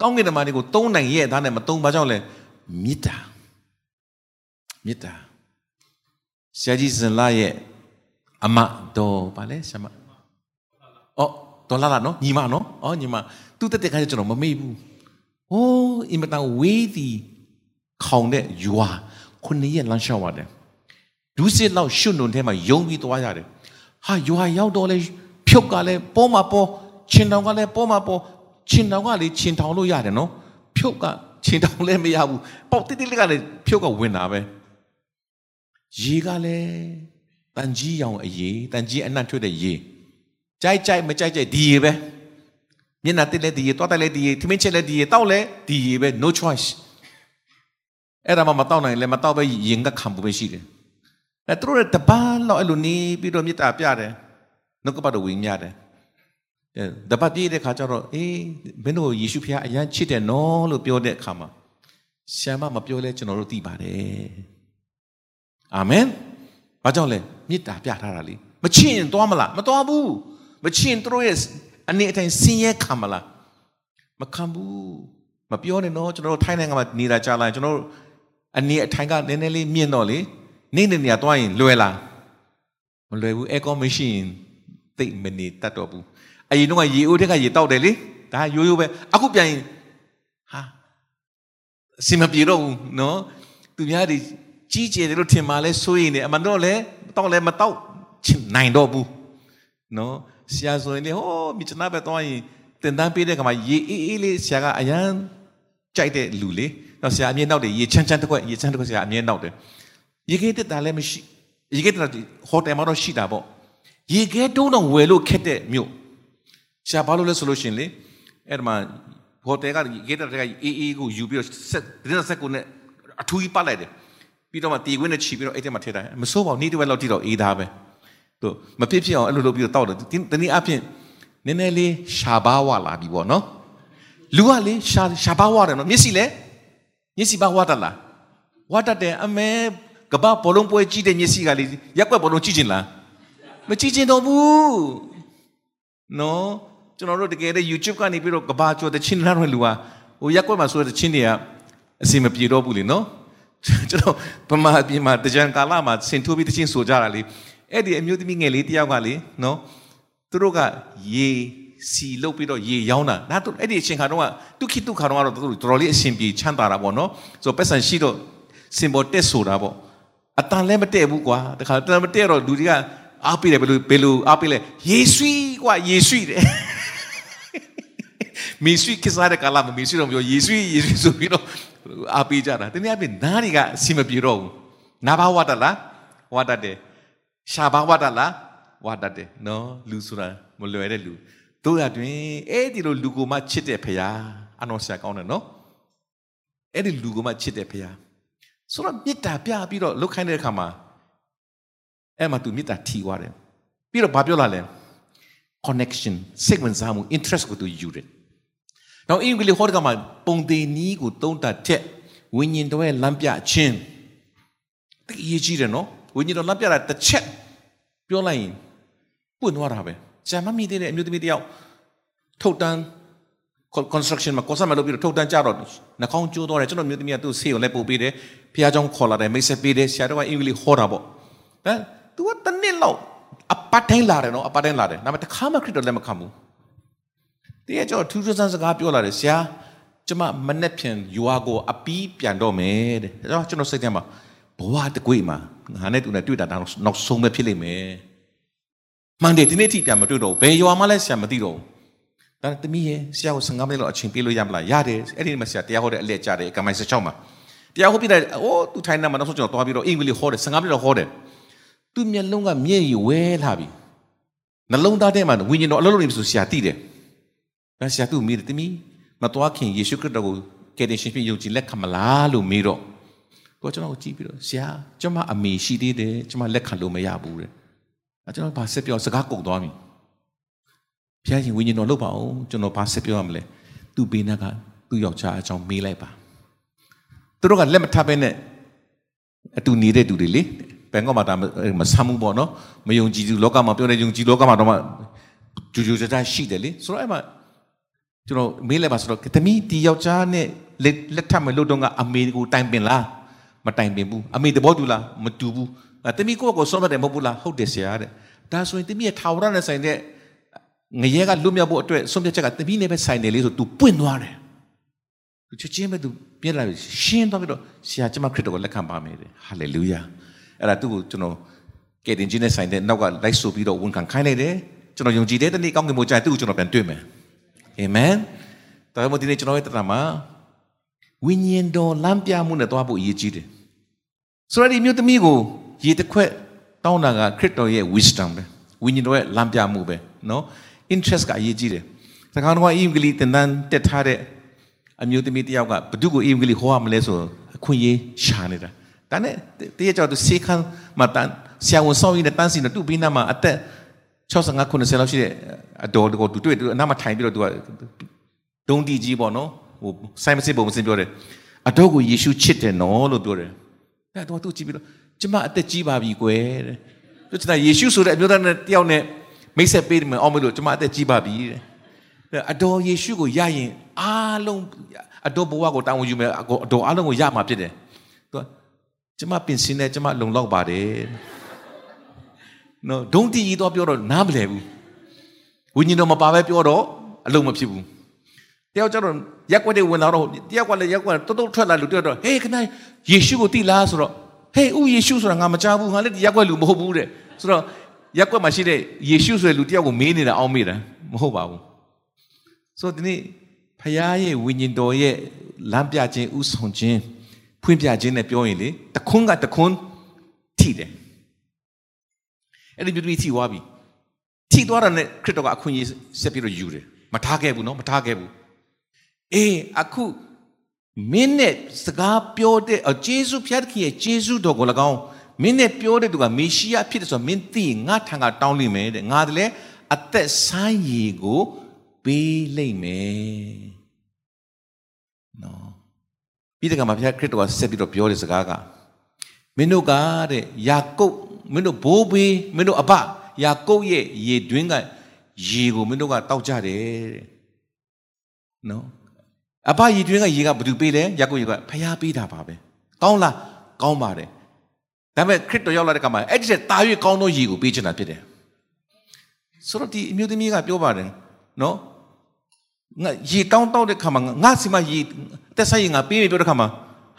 ကောင်းကင်တမန်တွေကိုသုံးနိုင်ရဲ့သားနဲ့မသုံးပါကြောင့်လဲမြစ်တာမေတ္တာဆရာကြီးစင်လာရဲ့အမတော်ဗာလဲဆရာမအော်ဒေါ်လာလာနော်ညီမနော်အော်ညီမသူတက်တဲ့ခါကျကျွန်တော်မမေ့ဘူးဟိုးအင်မတန်ဝေးသည်ခေါင်တဲ့ယူဟာခုနှစ်ရက်လမ်းလျှောက်ရတယ်ဒုစစ်လောက်ရှုံွန်ထဲမှာယုံပြီးသွားရတယ်ဟာယူဟာရောက်တော့လဲ ဖြုတ်ကလည်းပေါ်မှာပေါ်ချင်တောင်ကလည်းပေါ်မှာပေါ်ချင်တောင်ကလည်းချင်တောင်လို့ရတယ်နော်ဖြုတ်ကချင်တောင်လည်းမရဘူးပေါက်တိတိလေးကလည်းဖြုတ်ကဝင်တာပဲရေကလည်းတန်ကြီးရောင်အရေတန်ကြီးအနံ့ထွေးတဲ့ရေကြိုက်ကြိုက်မကြိုက်ကြိုက်ဒီရေပဲမျက်နှာတက်လည်းဒီရေတွားတက်လည်းဒီရေထမင်းချက်လည်းဒီရေတောက်လည်းဒီရေပဲ no choice အဲ့ဒါမှမတောက်နိုင်လည်းမတောက်ပဲရင်ကခံဖို့ပဲရှိတယ်အဲ့သူတို့တပန်းတော့အဲ့လိုနေပြီးတော့မေတ္တာပြတယ် နှုတ်ကပတ်တော်ဝင်ရတယ်တပတ်ပြည့်တဲ့ခါကျတော့အေးမင်းတို့ယေရှုဖခင်အရန်ချစ်တယ်နော်လို့ပြောတဲ့အခါမှာဆရာမမပြောလဲကျွန်တော်တို့သိပါတယ်အာမင်ဘာကြောင့်လဲမေတ္တာပြထားတာလေမချင်သွားမလားမသွားဘူးမချင်တို့ရဲ့အနေအထိုင်ဆင်းရဲခံမလားမခံဘူးမပြောနဲ့နော်ကျွန်တော်တို့ထိုင်းနိုင်ငံမှာနေတာကြာလာကျွန်တော်တို့အနေအထိုင်ကနည်းနည်းလေးမြင့်တော့လေနေ့နေ့နေရာသွားရင်လွယ်လားမလွယ်ဘူးအဲကောမရှိရင် သိမနေတတ်တော့ဘူးအရင်တော့ရေအိုးထက်ကရေတောက်တယ်လေဒါရိုးရိုးပဲအခုပြန်ရင်ဟာအစင်မပြေတော့ဘူးနော်သူများတွေကြီးကျယ်တယ်လို့ထင်မှလဲစိုးရင်လည်းအမှန်တော့လဲတောက်လဲမတောက်နိုင်တော့ဘူးနော်ဆရာဆိုရင်လေဟောမြစ်နာပဲတော့ရင်တင်တန်းပေးတဲ့ကမှာရေအေးအေးလေးဆရာကအရန်ကြိုက်တဲ့လူလေနော်ဆရာအမြင်နောက်တယ်ရေချမ်းချမ်းတစ်ခွက်ရေချမ်းတစ်ခွက်ဆရာအမြင်နောက်တယ်ရေခဲတက်တာလည်းမရှိရေခဲတက်တာဟိုတယ်မှာတော့ရှိတာပေါ့ ရေခဲတုံးတော့ဝယ်လို့ခက်တဲ့မြို့ဆရာဘာလို့လဲဆိုလို့ရှင်လေအဲ့ဒီမှာဟိုတယ်ကရေခဲတက်တဲ့အေးအေးကိုယူပြီးတော့ဆက်ဒင်းဆက်ကိုနဲ့အထူးကြီးပတ်လိုက်တယ်ပြီးတော့မှတီခွင်းနဲ့ခြီးပြီးတော့အဲ့ထဲမှာထည့်တာမစိုးပါဘူးနေ့တစ်ဝက်လောက်တိတော့အေးသားပဲသူမဖြစ်ဖြစ်အောင်အဲ့လိုလုပ်ပြီးတော့တောက်တယ်တနည်းအားဖြင့်နည်းနည်းလေးရှာပါဝလာပြီပေါ့နော်လူကလေရှာရှာပါဝတယ်နော်မျက်စိလေမျက်စိပါဝတလားဝတတယ်အမဲကဘာဘောလုံးပွဲကြည့်တဲ့မျက်စိကလေရက်ွက်ဘောလုံးကြည့်ချင်လား မကြည့်ချင်တော့ဘူးနော်ကျွန်တော်တို့တကယ်တဲ့ YouTube ကနေပြီးတော့ကဘာကျော်တဲ့ချင်းလာတဲ့လူကဟိုရက်ွက်မှာဆိုတဲ့ချင်းတွေကအစီမပြေတော့ဘူးလေနော်ကျွန်တော်ဗမာပြည်မှာတကြံကာလမှာဆင်ထိုးပြီးတချင်းဆိုကြတာလေအဲ့ဒီအမျိုးသမီးငယ်လေးတယောက်ကလေနော်သူတို့ကရေစီလုတ်ပြီးတော့ရေရောင်းတာဒါတို့အဲ့ဒီအချိန်ခါတော့တုခိတုခါတော့တော့သူတို့တော်တော်လေးအရှင်ပြေချမ်းသာတာပေါ့နော်ဆိုပတ်စံရှိတော့စင်ပေါ်တက်ဆိုတာပေါ့အတန်လည်းမတည့်ဘူးကွာတခါတန်မတည့်တော့လူတွေက အားပေးတယ်ဘယ်လိုဘယ်လိုအားပေးလဲယေဆွီကွာယေဆွီတယ်မီဆွီကိစားတဲ့ကာလမှာမီဆွီတော့ပြောယေဆွီယေဆွီဆိုပြီးတော့အားပေးကြတာတနည်းအားဖြင့်နားတွေကအစီမပြေတော့ဘူးနာဘာဝတ်တလားဝတ်တတယ်ရှာဘာဝတ်တလားဝတ်တတယ်နော်လူဆိုတာမလွယ်တဲ့လူတို့ရတွင်အဲ့ဒီလိုလူကိုမှချစ်တဲ့ဖရားအနော်ဆရာကောင်းတယ်နော်အဲ့ဒီလူကိုမှချစ်တဲ့ဖရားဆိုတော့မေတ္တာပြပြီးတော့လုတ်ခိုင်းတဲ့အခါမှာ အဲ့မှာသူမေတ္တာထီသွားတယ်ပြီးတော့ဘာပြောလာလဲ connection စိတ်ဝင်စားမှု interest ကိုသူယူတယ်နောက်အင်္ဂလိပ်ဟောတဲ့ကမှာပုံသေးနီးကိုသုံးတာတဲ့ ဝိညာဉ်တော်ရဲ့လမ်းပြခြင်းတိအရေးကြီးတယ်နော်ဝိညာဉ်တော်လမ်းပြတာတစ်ချက်ပြောလိုက်ရင်ပွင့်သွားတာပဲဂျာမမီတဲ့အမျိုးသမီးတယောက်ထုတ်တန်း construction မှာကောဆာမလုပ်ပြီးတော့ထုတ်တန်းကြတော့နှာခေါင်းကျိုးသွားတယ်ကျွန်တော်မျိုးသမီးကသူ့ဆေးကိုလည်းပို့ပေးတယ်ဖះเจ้าခေါ်လာတယ်မိတ်ဆက်ပေးတယ်ဆရာတော်ကအင်္ဂလိပ်ဟောတာပေါ့ဒါ तू ကတနစ်လောက်အပတ်တိုင်းလာတယ်နော်အပတ်တိုင်းလာတယ်ဒါပေမဲ့တစ်ခါမှခရစ်တော်လက်မခံဘူးတရားကျော်ထူးထူးဆန်းစကားပြောလာတယ်ဆရာကျမမနဲ့ဖြန်ယူအားကိုအပီးပြန်တော့မယ်တဲ့ဒါကြောင့်ကျွန်တော်စိတ်ထဲမှာဘဝတကွေ့မှာငါနဲ့သူနဲ့တွေ့တာနောက်ဆုံးပဲဖြစ်လိမ့်မယ်မှန်တယ်ဒီနေ့ထိပြန်မတွေ့တော့ဘူးဘယ်ရွာမှလည်းဆရာမသိတော့ဘူးဒါနဲ့တမီးရဲ့ဆရာကို15မိနစ်လောက်အချိန်ပေးလို့ရမလားရတယ်အဲ့ဒီမှာဆရာတရားဟောတဲ့အလက်ကြတယ်ကမိုင်း16မှာတရားဟောပြတယ်အိုးသူထိုင်နေမှာနောက်ဆုံးကျွန်တော်သွားပြီးတော့အင်္ဂလိပ်ဟောတယ်15မိနစ်လောက်ဟောတယ် သူမျက်လုံးကမျက်ရည်ဝဲလာပြီနှလုံးသားထဲမှာဝိညာဉ်တော်အလုံးလုံးနေပြီဆိုဆရာသိတယ်ဒါဆရာသူ့မိတယ်တမီးမတော်ခင်ယေရှုခရစ်တော်ကိုကယ်တင်ရှင်ဖြစ်ယုံကြည်လက်ခံမလားလို့မေးတော့ကိုကျွန်တော်ကိုကြည့်ပြီးတော့ဆရာကျွန်မအမေရှိသေးတယ်ကျွန်မလက်ခံလို့မရဘူးတဲ့အဲကျွန်တော်ဘာဆက်ပြောစကားကုန်သွားပြီဘုရားရှင်ဝိညာဉ်တော်လုပ်ပါအောင်ကျွန်တော်ဘာဆက်ပြောရမလဲသူ့ဘေးနားကသူ့ယောက်ျားအကြောင်းမေးလိုက်ပါသူတို့ကလက်မထပ်ပဲနဲ့အတူနေတဲ့သူတွေလေ ဘန်ကောက်မှာဒါမဆမ်းမှုပေါ့နော်မယုံကြည်သူလောကမှာပြောတဲ့ယုံကြည်လောကမှာတော့မှဂျူဂျူတတရှိတယ်လေဆိုတော့အဲ့မှာကျွန်တော်မေးလိုက်ပါဆိုတော့သမီးဒီယောက်ျားနဲ့လက်ထပ်မလို့တော့ကအမေကိုတိုင်ပင်လားမတိုင်ပင်ဘူးအမေသဘောတူလားမတူဘူးသမီးကိုယ့်ကိုဆုံးမတယ်မဟုတ်ဘူးလားဟုတ်တယ်ဆရာတဲ့ဒါဆိုရင်သမီးရဲ့ထာဝရနဲ့ဆိုင်တဲ့ငရဲကလွတ်မြောက်ဖို့အတွက်ဆုံးဖြတ်ချက်ကသမီးနဲ့ပဲဆိုင်တယ်လေဆို तू ပွင့်သွားတယ်သူချက်ချင်းပဲ तू ပြက်လာပြီရှင်းသွားပြီးတော့ဆရာကျမခရစ်တော်ကိုလက်ခံပါမယ်တဲ့ဟာလေလုယာ အဲ့ဒါသူ့ကိုကျွန်တော်ကဲတင်ချင်းနဲ့ဆိုင်တဲ့နောက်ကလိုက်ဆိုပြီးတော့ဝန်ခံခိုင်းလိုက်တယ်ကျွန်တော်ယုံကြည်တဲ့တနေ့ကောင်းကင်ဘုံကြိုင်သူ့ကိုကျွန်တော်ပြန်တွေ့မယ်အာမင်ဒါကြောင့်ဒီနေ့ကျွန်တော်ရဲ့တဏ္ဍာမှာဝိညာဉ်တော်လမ်းပြမှုနဲ့သွားဖို့အရေးကြီးတယ်ဆိုတော့ဒီမြို့သမီးကိုရေတစ်ခွက်တောင်းတာကခရစ်တော်ရဲ့ wisdom ပဲဝိညာဉ်တော်ရဲ့လမ်းပြမှုပဲနော် interest ကအရေးကြီးတယ်သခါတော်ကအင်္ဂလိပ်သင်တန်းတက်ထားတဲ့အမျိုးသမီးတယောက်ကဘု து ကိုအင်္ဂလိပ်ဟောရမလဲဆိုအခွင့်အရေးရှာနေတာ ဒါနဲ့တရက်ကြောက်သူစေခန်းမှာတန်းဆရာဝန်ဆောင်ရင်းနဲ့တန်းစီနေတူပြီးနာမှာအသက်65 90လောက်ရှိတဲ့အတော်တကောသူတွေ့သူအနားမှာထိုင်ပြီးတော့သူကဒုံတီကြီးပေါ့နော်ဟိုဆိုင်မစစ်ပုံမစင်ပြောတယ်အတော်ကိုယေရှုချစ်တယ်နော်လို့ပြောတယ်။အဲတော့သူကြည့်ပြီးတော့ကျမအသက်ကြီးပါပြီကွယ်တဲ့။သူကယေရှုဆိုတဲ့အမျိုးသားနဲ့တယောက်နဲ့မိတ်ဆက်ပေးမယ်အောင်မလို့ကျွန်မအသက်ကြီးပါပြီတဲ့အတော်ယေရှုကိုရရင်အားလုံးအတော်ဘဝကိုတာဝန်ယူမယ်အတော်အားလုံးကိုရမှာဖြစ်တယ်သူက ကျွန်မပင်စင်းနဲ့ကျွန်မလုံလောက်ပါတယ်နော်ဒုံတီကြီးတော့ပြောတော့နားမလဲဘူးဝိညာဉ်တော်မပါပဲပြောတော့အလုံးမဖြစ်ဘူးတယောက်ကျတော့ရက်ွက်တွေဝင်လာတော့တယောက်ကလည်းရက်ွက်တုတ်တုတ်ထွက်လာလို့ပြောတော့ဟေးခဏယေရှုကိုသိလားဆိုတော့ဟေးဦးယေရှုဆိုတာငါမကြားဘူးငါလည်းရက်ွက်လူမဟုတ်ဘူးတဲ့ဆိုတော့ရက်ကွက်မှာရှိတဲ့ယေရှုဆိုတဲ့လူတယောက်ကိုမေးနေတာအောင်းမေးတာမဟုတ်ပါဘူးဆိုတော့ဒီနေ့ဖခင်ရဲ့ဝိညာဉ်တော်ရဲ့လမ်းပြခြင်းဥဆောင်ခြင်း ဖွင့်ပြခြင်းနဲ့ပြောရင်လေတခွန်းကတခွန်းထိတယ်အဲ့ဒီပြုပြီးထိသွားပြီထိသွားတာနဲ့ခရစ်တော်ကအခွင့်အရေးဆက်ပြီးတော့ယူတယ်မထားခဲ့ဘူးနော်မထားခဲ့ဘူးအေးအခုမင်းနဲ့စကားပြောတဲ့ဂျေဇုဖျားခင်ရဲ့ဂျေဇုတော်ကို၎င်းမင်းနဲ့ပြောတဲ့သူကမေရှိယဖြစ်တယ်ဆိုတော့မင်းသိငါထံကတောင်းလိမ့်မယ်တဲ့ငါတည်းအသက်ဆိုင်ရည်ကိုပေးလိမ့်မယ်နော် ပြီးတဲ့ကမှာဘုရားခရစ်တော်ကဆက်ပြီးတော့ပြောတဲ့စကားကမင်းတို့ကတဲ့ယာကုပ်မင်းတို့ဘိုးဘေးမင်းတို့အဘယာကုပ်ရဲ့ရေတွင်းကရေကိုမင်းတို့ကတောက်ကြတယ်တဲ့နော်အဘရေတွင်းကရေကဘယ်သူပေးလဲယာကုပ်ရေကဖျားပေးတာပါပဲကောင်းလားကောင်းပါတယ်ဒါပေမဲ့ခရစ်တော်ရောက်လာတဲ့အခါမှာအဲ့ဒီချက်တာ၍ကောင်းသောရည်ကိုပေးချင်တာဖြစ်တယ်ဆိုတော့ဒီအမျိုးသမီးကပြောပါတယ်နော်ငါရေတောင်းတောင်းတဲ့ခါမှာငါစီမရေ တက်ဆိုင်ငါပေးပြီပြောတဲ့ခါမှာ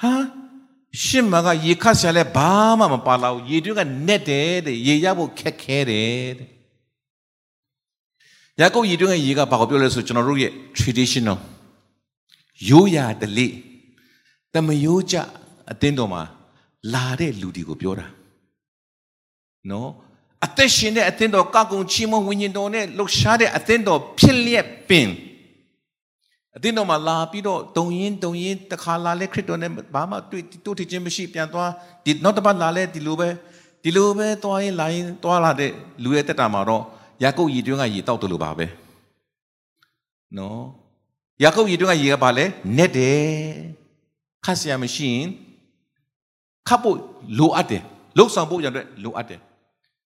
ဟာရှင်းမကရေခတ်ဆရာလဲဘာမှမပါလာဘူးရေတွင်းကနက်တယ်တဲ့ရေရဖို့ခက်ခဲတယ်တဲ့ယာကုပ်ရေတွင်းကရေကဘာကိုပြောလဲဆိုကျွန်တော်တို့ရဲ့ traditional ရိုးရာဓလေ့တမယိုးကြအတင်းတော်မှာလာတဲ့လူတွေကိုပြောတာနော်အသက်ရှင်တဲ့အသင်းတော်ကကုံချီးမွမ်းဝိညာဉ်တော်နဲ့လှူရှားတဲ့အသင်းတော်ဖြစ်လျက်ပင် အသင်းတော်မှာလာပြီးတော့တုံရင်တုံရင်တခါလာလဲခရစ်တော်နဲ့ဘာမှတွေ့တို့ထချင်းမရှိပြန်သွားဒီနောက်တစ်ပတ်လာလဲဒီလိုပဲဒီလိုပဲသွားရင်လာရင်သွားလာတဲ့လူရဲ့တက်တာမှာတော့ယာကုပ်ရည်တွင်းကရည်တောက်တယ်လို့ပါပဲနော်ယာကုပ်ရည်တွင်းကရည်ကဘာလဲနက်တယ်ခတ်ဆရာမရှိရင်ခတ်ဖို့လိုအပ်တယ်လှုပ်ဆောင်ဖို့ရတဲ့လိုအပ်တယ်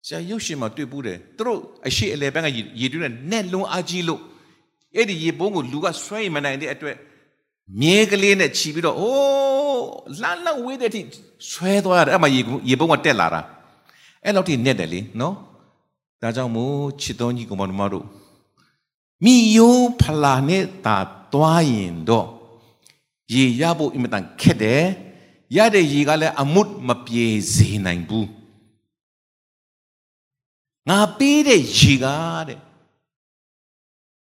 ဆရာရုပ်ရှင်မှာတွေ့ဘူးတယ်သူတို့အရှိအလဲဘက်ကရေတွင်းနဲ့နဲ့လွန်အားကြီးလို့ အဲ့ဒီရေပုံးကိုလူကဆွဲမနိုင်တဲ့အတွက်မြဲကလေးနဲ့ခြီးပြီးတော့အိုးလှမ်းလှမ်းဝေးတဲ့အထိဆွဲသွားရတယ်အဲ့မှာရေရေပုံးကတက်လာတာအဲ့လောက်ထိနဲ့တယ်လေနော်ဒါကြောင့်မို့ချစ်တော်ကြီးကောင်မတို့မိယိုးဖလာနဲ့တာသွားရင်တော့ရေရဖို့အင်မတန်ခက်တယ်ရတဲ့ရေကလည်းအမုတ်မပြေစေနိုင်ဘူးငါပေးတဲ့ရေကတဲ့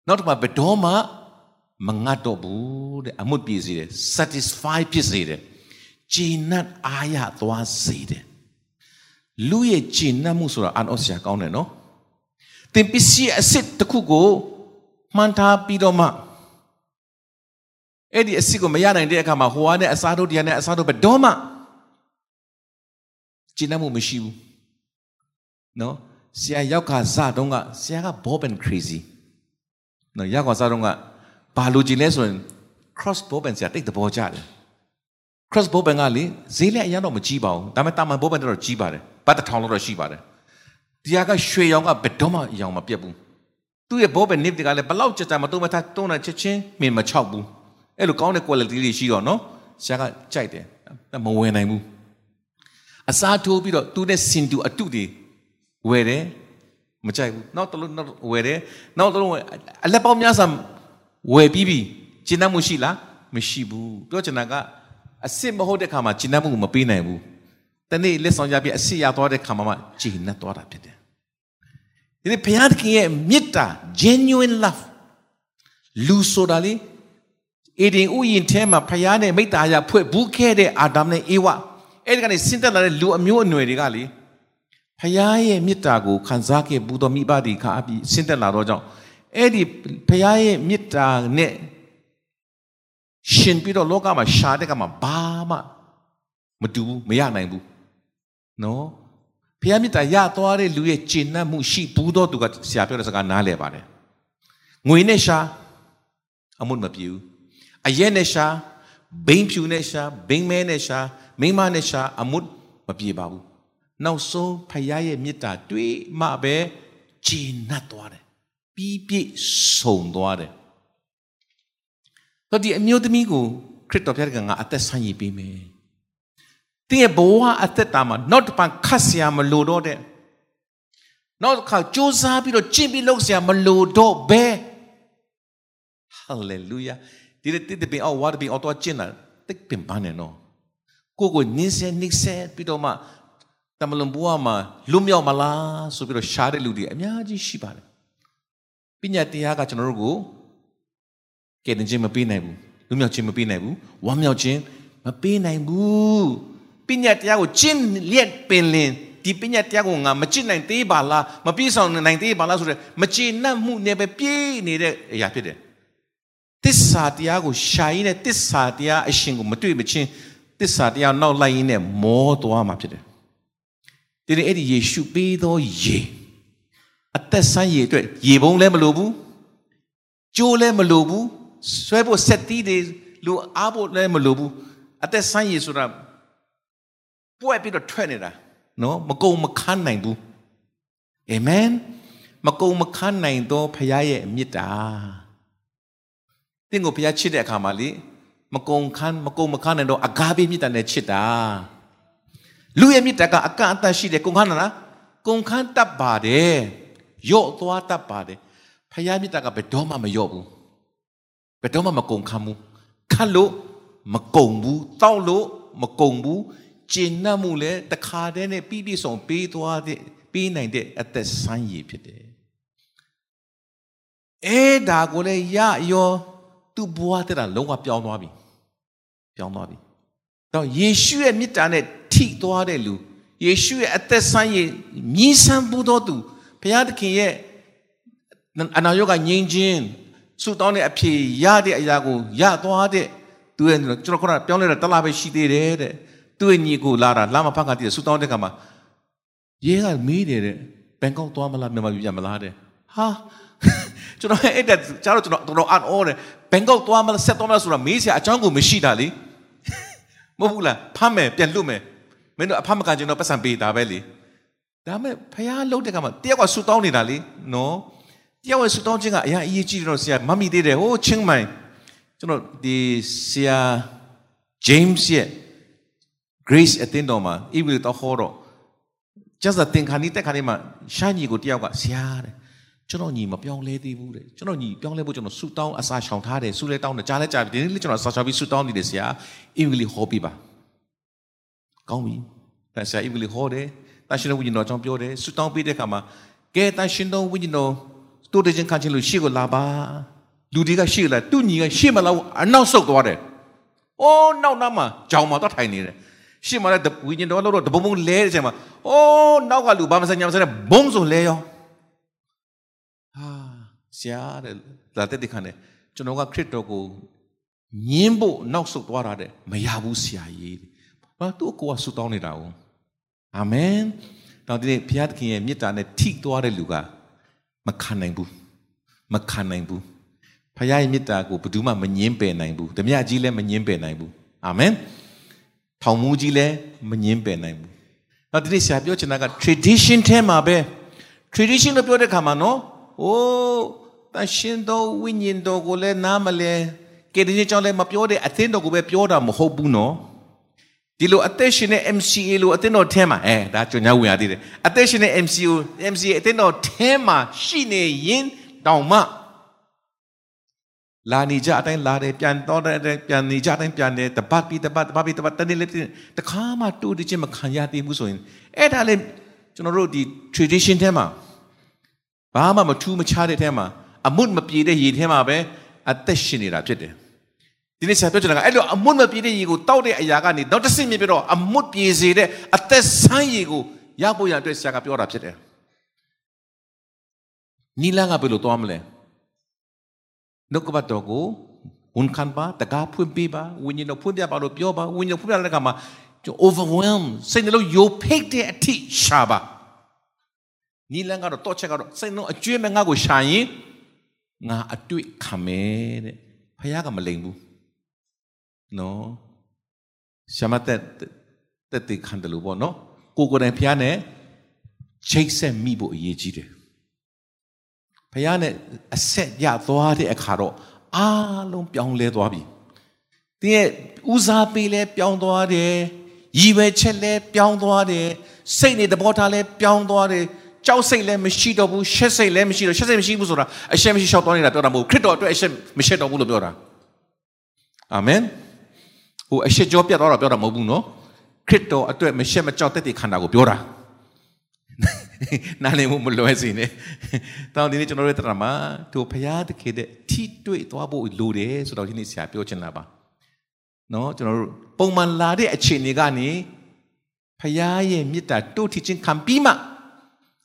နောက်တစ်ခါဘယ်တော့မှမငတ်တော့ဘူးတဲ့အမုတ်ပြေစေတယ် satisfy ဖြစ်စေတယ်ဂျင်းနတ်အားရသွားစေတယ်လူရဲ့ဂျင်းနတ်မှုဆိုတာအန်အော့စရာကောင်းတယ်နော်သင်ပစ္စည်းအစ်စ်တစ်ခုကိုမှန်ထားပြီးတော့မှအဲ့ဒီအစ်စ်ကိုမရနိုင်တဲ့အခါမှာဟိုဟာနဲ့အစားတို့တရားနဲ့အစားတို့ဘယ်တော့မှဂျင်းနတ်မှုမရှိဘူးနော်ဆရာရောက်ခါစတုန်းကဆရာက Bob and crazy နော်ရောက်ခါစတုန်းကဘာလို့ကြည်လဲဆိုရင် cross bob and ဆရာတိတ်သဘောကျတယ် cross bob and ကလေဈေးလည်းအရင်တော့မကြီးပါဘူးဒါပေမဲ့တာမန် bob and တော့ကြီးပါတယ်ဘတ်တစ်ထောင်လောက်တော့ရှိပါတယ်တရားကရွှေရောင်ကဘယ်တော့မှရောင်မပြတ်ဘူးသူ့ရဲ့ bob and nip တွေကလည်းဘလောက်ကြကြမတုံးမထားတုံးတာချက်ချင်းမင်မချောက်ဘူးအဲ့လိုကောင်းတဲ့ quality တွေရှိတော့နော်ဆရာကကြိုက်တယ်မဝင်နိုင်ဘူးအစားထိုးပြီးတော့သူနဲ့စင်တူအတုတွေဝယ်တယ် မကြိုက်ဘူးနောက်တလုံးနောက်ဝယ်တယ်နောက်တလုံးအလက်ပေါင်းများစွာဝယ်ပြီးပြီကျဉ်းနှံ့မှုရှိလားမရှိဘူးပြောချင်တာကအစ်စ်မဟုတ်တဲ့ခါမှာကျဉ်းနှံ့မှုမပေးနိုင်ဘူးတနေ့လက်ဆောင်ရပြီးအစ်စ်ရသွားတဲ့ခါမှာကျဉ်းနှံ့သွားတာဖြစ်တယ်ဒီနေ့ဘုရားသခင်ရဲ့မေတ္တာ genuine love လူဆိုတာလေအေဒင်ဥယျာဉ်ထဲမှာဖယားနဲ့မိတ္တာရဖွဲ့ဘူးခဲ့တဲ့အာဒမ်နဲ့အေဝအဲ့ဒီကနေဆင်းသက်လာတဲ့လူအမျိုးအနွယ်တွေကလေ ဖယားရဲ့မေတ္တာကိုခံစားခဲ့ဘူးတော်မိဘတွေခါအပြီးဆင်းသက်လာတော့ကြောင့်အဲ့ဒီဖယားရဲ့မေတ္တာနဲ့ရှင်ပြီးတော့လောကမှာရှာတဲ့ကမှာဘာမှမတူဘူးမရနိုင်ဘူးနော်ဖယားမေတ္တာရသွားတဲ့လူရဲ့ကျင့်နှံ့မှုရှိဘူးတော့သူကဆရာပြောတဲ့စကားနားလည်ပါတယ်ငွေနဲ့ရှာအမှုမပြေဘူးအရက်နဲ့ရှာဘိန်းဖြူနဲ့ရှာဘိန်းမဲနဲ့ရှာမိန်းမနဲ့ရှာအမှုမပြေပါဘူး နောက်ဆုံးဖယားရဲ့မေတ္တာတွေးမှပဲဂျင်းနတ်သွားတယ်ပြီးပြည့်စုံသွားတယ်တော့ဒီအမျိုးသမီးကိုခရစ်တော်ဘုရားကငါအသက်ဆိုင်ရပေးမယ်တင်းရဲ့ဘဝအသက်တာမှာနောက်တစ်ပံခတ်ဆရာမလိုတော့တဲ့နောက်တစ်ခါစူးစမ်းပြီးတော့ကျင့်ပြီးလုပ်ဆရာမလိုတော့ဘဲဟာလေလုယာဒီတဲ့တဲ့ပင်အော်ဝါဒပင်အော်တော့ကျင့်တာတိတ်ပင်ပန်းနေနော်ကိုကိုနင်းစဲနစ်စဲပြီးတော့မှ တမလွန်ဘဝမှာလွတ်မြောက်မလားဆိုပြီးတော့ရှားတဲ့လူတွေအများကြီးရှိပါတယ်ပညာတရားကကျွန်တော်တို့ကိုကဲတင်ခြင်းမပေးနိုင်ဘူးလွတ်မြောက်ခြင်းမပေးနိုင်ဘူးဝမ်းမြောက်ခြင်းမပေးနိုင်ဘူးပညာတရားကိုကျင့်လျက်ပင်လင်ဒီပညာတရားကိုငါမကျင့်နိုင်သေးပါလားမပြည့်စုံနိုင်သေးပါလားဆိုတော့မကျေနပ်မှုနဲ့ပဲပြည့်နေတဲ့အရာဖြစ်တယ်တစ္ဆာတရားကိုရှာရင်းနဲ့တစ္ဆာတရားအရှင်ကိုမတွေ့မချင်းတစ္ဆာတရားနောက်လိုက်ရင်းနဲ့မောသွားမှာဖြစ်တယ် ဒီနေ့အဲ့ဒီယေရှုပေးသောယေအသက်ဆန်းရေအတွက်ရေပုံးလည်းမလိုဘူးကြိုးလည်းမလိုဘူးဆွဲဖို့ဆက်တီးတွေလိုအားဖို့လည်းမလိုဘူးအသက်ဆန်းရေဆိုတာပွက်ပြီးတော့ထွက်နေတာနော်မကုံမခန်းနိုင်ဘူးအာမင်မကုံမခန်းနိုင်သောဖခင်ရဲ့မေတ္တာတင့်ကိုဘုရားချစ်တဲ့အခါမှာလေမကုံခန်းမကုံမခန်းနိုင်တော့အဂါဘေမေတ္တာနဲ့ချစ်တာ လူရဲ့မေတ္တာကအကန့်အသတ်ရှိတယ်ကုံခန်းလားကုံခန်းတတ်ပါတယ်ယော့သွားတတ်ပါတယ်ဖခင်မေတ္တာကဘယ်တော့မှမယော့ဘူးဘယ်တော့မှမကုံခန်းဘူးခတ်လို့မကုံဘူးတောက်လို့မကုံဘူးကျင့်နှံ့မှုလည်းတခါတည်းနဲ့ပြီးပြည့်စုံပေးသွားတဲ့ပေးနိုင်တဲ့အသက်ဆန်းရည်ဖြစ်တယ်အဲဒါကိုလည်းရရောသူ့ဘဝတဲ့တာလုံးဝပြောင်းသွားပြီပြောင်းသွားပြီ တော့ယေရှုရဲ့မေတ္တာနဲ့ထိသွားတဲ့လူယေရှုရဲ့အသက်ဆန်းရည်မြည်ဆန်းဖို့တော်သူဘုရားသခင်ရဲ့အနာရောဂါငြိမ်းခြင်းဆုတောင်းတဲ့အဖြေရတဲ့အရာကိုရသွားတဲ့သူရဲ့ကျွန်တော်ခုနပြောင်းလဲတာတလားပဲရှိသေးတယ်တဲ့သူ့ရဲ့ညီကိုလာတာလာမဖတ်ကတည်းကဆုတောင်းတဲ့ခါမှာရဲကမေးတယ်တဲ့ဘန်ကောက်သွားမလားမြန်မာပြည်ပြန်မလားတဲ့ဟာကျွန်တော်အဲ့ဒါကျတော့ကျွန်တော်တော်တော်အန်အော်တယ်ဘန်ကောက်သွားမလားဆက်သွားမလားဆိုတာမေးစရာအကြောင်းကိုမရှိတာလေ မဟုတ်ဘူးလားဖမ်းမယ်ပြန်လွတ်မယ်မင်းတို့အဖမကန်ကျွန်တော်ပတ်စံပေးတာပဲလေဒါမဲ့ဖះလှုပ်တဲ့ကမှာတယောက်ကဆူတောင်းနေတာလေနော်တယောက်ရဲ့ဆူတောင်းခြင်းကအရင်အရေးကြီးတယ်တော့ဆရာမမိသေးတယ်ဟိုချင်းမိုင်ကျွန်တော်ဒီဆရာ James ရဲ့ Grace အတင်းတော်မှာ evil တော့ဟောတော့ just သင်္ခါနီတက်ခါလေးမှာရှာညီကိုတယောက်ကဆရာတဲ့ ကျွန်တော်ညီမပြောင်းလဲသေးဘူးတဲ့ကျွန်တော်ညီပြောင်းလဲဖို့ကျွန်တော်ဆူတောင်းအစာရှောင်ထားတယ်ဆူလဲတောင်းတယ်ကြားလဲကြားတယ်ဒီနေ့လည်းကျွန်တော်အစာရှောင်ပြီးဆူတောင်းနေတယ်ဆရာ evil ဟောပြပါကောင်းပြီဒါဆရာ evil ဟောတယ်တန်ရှင်တော်ဝိညာဉ်တော်ကြောင့်ပြောတယ်ဆူတောင်းပြီးတဲ့အခါမှာကဲတန်ရှင်တော်ဝိညာဉ်တော်တိုးတဲ့ချင်းခံချင်းလို့ရှေ့ကိုလာပါလူတွေကရှေ့လာသူ့ညီကရှေ့မလာဘူးအနောက်ဆုတ်သွားတယ်အိုးနောက်နောက်မှာကြောင်မှာတော့ထိုင်နေတယ်ရှေ့မှာလည်းဝိညာဉ်တော်လို့တော့တပုံပုံလဲတဲ့အချိန်မှာအိုးနောက်ကလူဘာမစညာမစနဲ့ဘုံဆိုလဲရောဟာ ဆရာတဲ့လာတဲ့ခါနဲ့ကျွန်တော်ကခရစ်တော်ကိုညင်းဖို့နောက်ဆုတ်သွားတာတဲ့မရဘူးဆရာကြီးဘာသူ့ကိုကဆူတောင်းနေတာ哦အာမင်တော့ဒီနေ့ဘုရားသခင်ရဲ့မေတ္တာနဲ့ထိသွားတဲ့လူကမခံနိုင်ဘူးမခံနိုင်ဘူးဖခင်ရဲ့မေတ္တာကိုဘယ်သူမှမငင်းပယ်နိုင်ဘူးဓမြကြီးလည်းမငင်းပယ်နိုင်ဘူးအာမင်ထောင်မူကြီးလည်းမငင်းပယ်နိုင်ဘူးတော့ဒီနေ့ဆရာပြောချင်တာက tradition ထဲမှာပဲ tradition လို့ပြောတဲ့ခါမှာနော်အိုး တန်ရှင်တော်ဝိညာဉ်တော်ကိုလည်းနားမလဲကယ်တင်ကြောင့်လည်းမပြောတဲ့အသင်းတော်ကိုပဲပြောတာမဟုတ်ဘူးနော်ဒီလိုအသက်ရှင်တဲ့ MCA လို့အသင်းတော်ထဲမှာအဲဒါကြွညာဝင်ရသေးတယ်အသက်ရှင်တဲ့ MCO MCA အသင်းတော်ထဲမှာရှိနေရင်တောင်မှလာနေကြအတိုင်းလာတယ်ပြန်တော့တယ်ပြန်နေကြအတိုင်းပြန်တယ်တပတ်ပြီးတပတ်တပတ်ပြီးတပတ်တနေ့လေးတခါမှတူတချင်းမခံရသေးဘူးဆိုရင်အဲ့ဒါလေကျွန်တော်တို့ဒီ tradition ထဲမှာဘာမှမထူးမခြားတဲ့ထဲမှာ အမှုမပြေတဲ့ရေထဲမှာပဲအသက်ရှင်နေတာဖြစ်တယ်ဒီနေ့ဆရာပြောချင်တာကအဲ့လိုအမွတ်မပြေတဲ့ရေကိုတောက်တဲ့အရာကနေနောက်တစ်ဆင့်မြင်ပြတော့အမွတ်ပြေစေတဲ့အသက်ဆန်းရေကိုရဖို့ရအတွက်ဆရာကပြောတာဖြစ်တယ်နီလန်ကဘယ်လိုသွားမလဲနှုတ်ကပတ်တော်ကိုဝန်ခံပါတကားဖွင့်ပေးပါဝိညာဉ်တော်ဖွင့်ပြပါလို့ပြောပါဝိညာဉ်ဖွင့်ပြတဲ့အခါမှာကျွန် overwhelm စိတ်နှလုံးယိုဖိတ်တဲ့အထိရှာပါနီလန်ကတော့တော့ချက်ကတော့စိတ်နှလုံးအကျွေးမဲ့ငါ့ကိုရှာရင် ငါအတွေ့ခံမယ်တဲ့ဖခင်ကမလိမ်ဘူးနော်ရှမတက်တက်တိခံတယ်လို့ပေါ့နော်ကိုကိုယ်တိုင်ဖះနဲ့ချိတ်ဆက်မိဖို့အရေးကြီးတယ်ဖះနဲ့အဆက်ရသွားတဲ့အခါတော့အားလုံးပြောင်းလဲသွားပြီတင်းရဲ့ဦးစားပေးလဲပြောင်းသွားတယ်ရည်ပဲချက်လဲပြောင်းသွားတယ်စိတ်နေသဘောထားလဲပြောင်းသွားတယ် ကြောက်စိတ်လည်းမရှိတော့ဘူးရှက်စိတ်လည်းမရှိတော့ရှက်စိတ်မရှိဘူးဆိုတာအရှက်မရှိရှောက်သွားနေတာပြောတာမဟုတ်ခရစ်တော်အတွက်အရှက်မရှိတော့ဘူးလို့ပြောတာအာမင်ဟိုအရှက်ကြောပြတ်သွားတာပြောတာမဟုတ်ဘူးနော်ခရစ်တော်အတွက်မရှက်မကြောက်တဲ့ခန္ဓာကိုပြောတာနားလည်မှုမလွယ်စေနဲ့တောင်းဒီနေ့ကျွန်တော်တို့တရားမှာသူဖရာတခေတဲ့ထိတွေ့သွားဖို့လိုတယ်ဆိုတော့ဒီနေ့ဆရာပြောချင်တာပါနော်ကျွန်တော်တို့ပုံမှန်လာတဲ့အခြေအနေကနေဖရာရဲ့မေတ္တာတို့ထချင်းခံပြီးမှ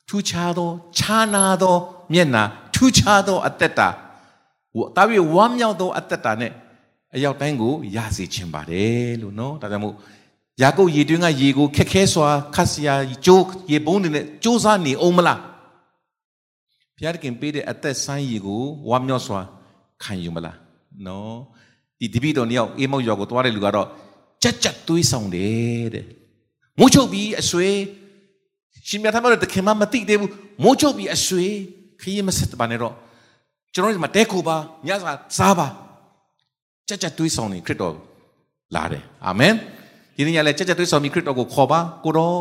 ထူးခြားသောခြားနာသောမျက်နာထူးခြားသောအသက်တာဟိုတာပြီးဝမ်းမြောက်သောအသက်တာနဲ့အရောက်တိုင်းကိုရစေခြင်းပါတယ်လို့နော်ဒါကြောင့်မို့ယာကုပ်ရေတွင်းကရေကိုခက်ခဲစွာခတ်စရာကြိုးရေပုံးတွေနဲ့စူးစမ်းနေအောင်မလားဘုရားခင်ပေးတဲ့အသက်ဆိုင်ရေကိုဝမ်းမြောက်စွာခံယူမလားနော်ဒီတပိတော်နှစ်ယောက်အေးမောက်ရွာကိုသွားတဲ့လူကတော့ကြက်ကြက်သွေးဆောင်တယ်တဲ့မိုးချုပ်ပြီးအဆွေ ရှင်မြတ်ထမတော်တခင်မမသိသေးဘူးမိုးချုပ်ပြီးအဆွေခရီးမဆက်ပါနဲ့တော့ကျွန်တော်ဒီမှာတဲခိုပါညစာစားပါကြက်ကြက်တွေးဆောင်နေခရစ်တော်လာတယ်အာမင်ဒီနေ့ညလည်းကြက်ကြက်တွေးဆောင်ပြီးခရစ်တော်ကိုခေါ်ပါကိုတော်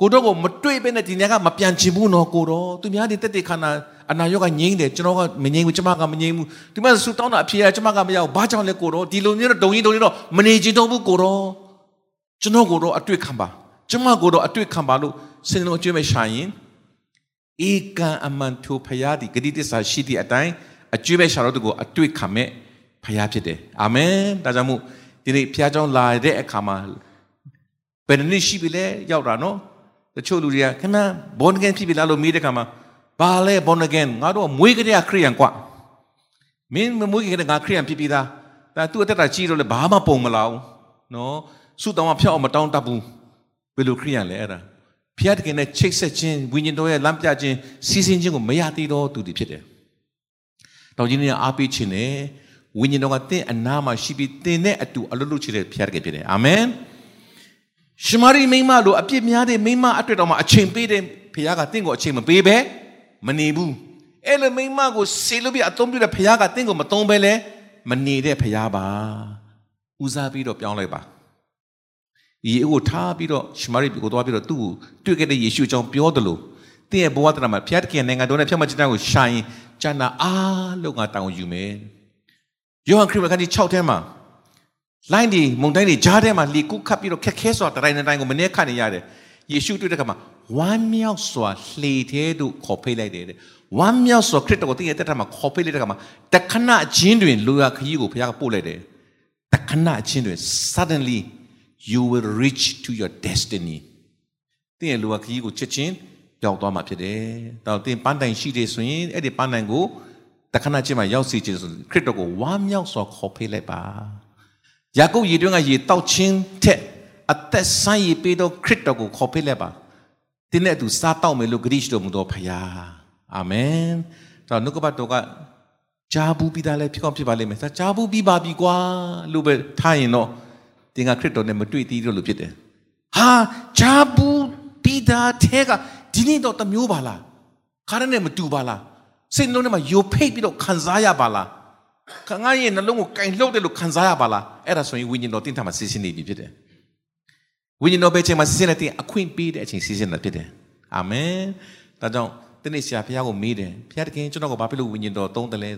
ကိုတော်ကိုမတွေ့ဘဲနဲ့ဒီနေ့ကမပြန်ချင်ဘူးနော်ကိုတော်သူများဒီတက်တက်ခန္ဓာအနာရောဂါငြိမ့်တယ်ကျွန်တော်ကမငြိမ့်ဘူးကျမကမငြိမ့်ဘူးဒီမှာဆူတောင်းတာအဖြေကကျမကမရဘူးဘာကြောင့်လဲကိုတော်ဒီလိုမျိုးတော့ဒုံကြီးဒုံကြီးတော့မနေချင်တော့ဘူးကိုတော်ကျွန်တော်ကိုတော့အတွေ့ခံပါ ကျမကိုတော့အတွေ့ခံပါလို့စင်လုံးအကျွေးမဲ့ရှာရင်ဧကံအမှန်ထိုဖရာဒီဂတိတစ္ဆာရှိသည့်အတိုင်းအကျွေးမဲ့ရှာတော့သူကိုအတွေ့ခံမဲ့ဖရာဖြစ်တယ်အာမင်ဒါကြောင့်မို့ဒီနေ့ဖရာကြောင့်လာတဲ့အခါမှာဘယ်နှစ်ရှိပြီလဲရောက်တာနော်တချို့လူတွေကခဏ born again ဖြစ်ပြီလားလို့မေးတဲ့ခါမှာဘာလဲ born again ငါတို့မွေးကြတဲ့ခရိယန်ကွာမင်းမွေးကြတဲ့ငါခရိယန်ဖြစ်ပြီသားဒါသူ့အသက်တာကြီးတော့လေဘာမှပုံမလာဘူးနော်စုတောင်းမှဖျောက်အောင်မတောင်းတတ်ဘူး ဘယ်လိုခရိယန်လဲအဲ့ဒါဖျားတကယ်နဲ့ချိတ်ဆက်ခြင်းဝိညာဉ်တော်ရဲ့လမ်းပြခြင်းစီစဉ်ခြင်းကိုမရသေးတော့သူတွေဖြစ်တယ်။တောင်ကြီးနေအားပေးခြင်းနဲ့ဝဝိညာဉ်တော်ကသင်အနာမှာရှိပြီးသင်နဲ့အတူအလုပ်လုပ်ချင်တဲ့ဖခင်တကယ်ဖြစ်တယ်အာမင်ရှမာရိမိမလိုအပြစ်များတဲ့မိမအတွက်တော်မှာအချိန်ပေးတဲ့ဖခင်ကသင်ကိုအချိန်မပေးဘဲမနေဘူးအဲ့လိုမိမကိုဆေလို့ပြအသုံးပြုတဲ့ဖခင်ကသင်ကိုမသုံးဘဲလဲမနေတဲ့ဖခင်ပါဦးစားပြီးတော့ပြောင်းလိုက်ပါ ယေကိုထားပြီးတော့ရှမာရိကိုသွားပြီးတော့သူ့ကိုတွေ့ခဲ့တဲ့ယေရှုအကြောင်းပြောတယ်လို့သင်ရဲ့ဘဝတရမှာဖခင်တခင်နိုင်ငံတော်နဲ့ဖြတ်မှတ်ခြင်းကိုရှာရင်ကျန်တာအားလုံးကတောင်းယူမယ်ယောဟန်ခရစ်ဝင်ခန်းကြီး6ထဲမှာလိုင်းဒီမုန်တိုင်းတွေကြားထဲမှာလီကုခတ်ပြီးတော့ခက်ခဲစွာတတိုင်းတိုင်းကိုမနေ့ခတ်နေရတယ်ယေရှုတွေ့တဲ့အခါမှာဝမ်းမြောက်စွာလှေသေးတို့ခေါ်ဖိတ်လိုက်တယ်တဲ့ဝမ်းမြောက်စွာခရစ်တော်ကိုတင်းရဲ့တက်ထမှာခေါ်ဖိတ်လိုက်တဲ့အခါမှာတခဏအချင်းတွင်လူရခရီးကိုဘုရားကပို့လိုက်တယ်တခဏအချင်းတွင် suddenly you will reach to your destiny တင်းရဲ့လူရခရီးကိုချက်ချင်းရောက်သွားမှာဖြစ်တယ်။ဒါတော့တင်းပန်းတိုင်ရှိတယ်ဆိုရင်အဲ့ဒီပန်းတိုင်ကိုတခဏချင်းမှရောက်စီခြင်းဆိုခရစ်တော်ကိုဝမ်းမြောက်စွာခေါ်ဖိတ်လိုက်ပါ။ယာကုပ်ရေတွင်းကရေတောက်ချင်းထက်အသက်ဆိုင်ရပေးတော့ခရစ်တော်ကိုခေါ်ဖိတ်လိုက်ပါ။တင်းနဲ့အတူစားတောက်မယ်လို့ဂရိရှိတော်မူသောဖခင်။အာမင်။ဒါနှုတ်ကပတ်တော်ကဂျာဘူးပြီးသားလဲဖြစ်ကောင်းဖြစ်ပါလိမ့်မယ်။ဂျာဘူးပြီးပါပြီကွာလို့ပဲထားရင်တော့ တင်းကခရစ်တော်နဲ့မတွေ့သေးလို့လို့ဖြစ်တယ်။ဟာဂျာဘူးပြီးသားထဲကဒီနေ့တော့တမျိုးပါလားခါရနဲ့မတူပါလားစိတ်လုံးထဲမှာယိုဖိတ်ပြီးတော့ခံစားရပါလားခငါရဲ့နှလုံးကိုကင်လှုပ်တယ်လို့ခံစားရပါလားအဲ့ဒါဆိုရင်ဝိညာဉ်တော်တင်းထမှာစီစဉ်နေပြီဖြစ်တယ်ဝိညာဉ်တော်ပဲချိန်မှာစီစဉ်နေတဲ့အခွင့်ပေးတဲ့အချိန်စီစဉ်တာဖြစ်တယ်အာမင်ဒါကြောင့်ဒီနေ့ဆရာဘုရားကိုမေးတယ်ဘုရားတခင်ကျွန်တော်ကိုဘာဖြစ်လို့ဝိညာဉ်တော်သုံးတယ်လဲ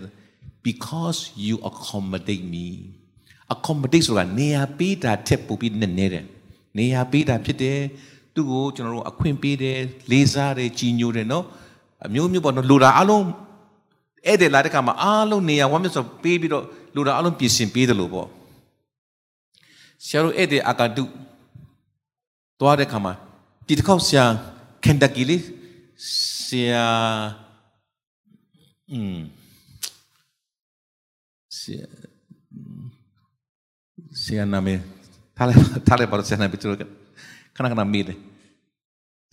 because you accommodate me accommodate ဆိုတာနေရာပေးတာထက်ပိုပြီးနည်းနည်းတယ်နေရာပေးတာဖြစ်တယ်သူ့ကိုကျွန်တော်တို့အခွင့်ပေးတယ်လေးစားတယ်ကြီးညိုတယ်နော်အမျိုးမျိုးပေါ့နော်လူတာအလုံးအဲ့ဒီလာတဲ့ခါမှာအားလုံးနေရာဝမ်းမြောက်စွာပေးပြီးတော့လူတာအလုံးပြင်ဆင်ပေးတယ်လို့ပေါ့ဆရာတို့အဲ့ဒီအကတုသွားတဲ့ခါမှာဒီတစ်ခေါက်ဆရာကန်တကီလေးဆရာอืมဆရာ ဆရာနာမည်ထားလိုက်ထားလိုက်ပါတော့ဆရာနာမည်သူတို့ခဏခဏမေးတယ်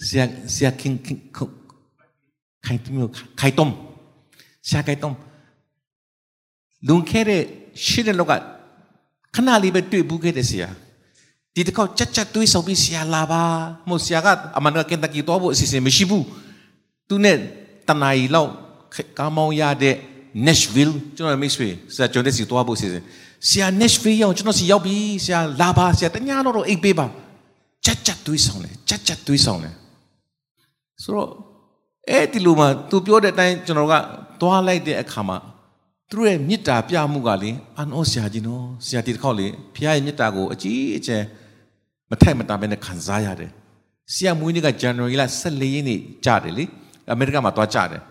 ဆရာဆရာခင်ခိုင်တုံခိုင်တုံဆရာခိုင်တုံလုံခဲ့တဲ့ရှင်းတဲ့လောကခဏလေးပဲတွေ့ဘူးခဲ့တဲ့ဆရာဒီတစ်ခေါက်ချက်ချက်တွေးဆောင်ပြီးဆရာလာပါမို့ဆရာကအမှန်တော့ကင်တကီတော့ဖို့အစီအစဉ်မရှိဘူးသူနဲ့တနာရီလောက်ကားမောင်းရတဲ့ Nashville ကျွန်တော်မိတ်ဆွေဆရာကျွန်တော်စီသွားဖို့အစီအစဉ် ဆရာ Nashville ရောက်ကျွန်တော်စီရောက်ပြီဆရာလာပါဆရာတညာတော့အိတ်ပေးပါချက်ချက်တွေးဆောင်တယ်ချက်ချက်တွေးဆောင်တယ်ဆိုတော့အဲ့ဒီလိုမှသူပြောတဲ့အတိုင်းကျွန်တော်ကသွားလိုက်တဲ့အခါမှာသူတို့ရဲ့မေတ္တာပြမှုကလေအန်အောဆရာကြီးနော်ဆရာဒီတစ်ခေါက်လေဖခင်ရဲ့မေတ္တာကိုအကြီးအကျယ်မထိုက်မတာပဲနဲ့ခံစားရတယ်ဆရာမွေးနေ့ကဇန်နဝါရီလ14ရက်နေ့ကြာတယ်လေအမေရိကမှာသွားကြာတယ်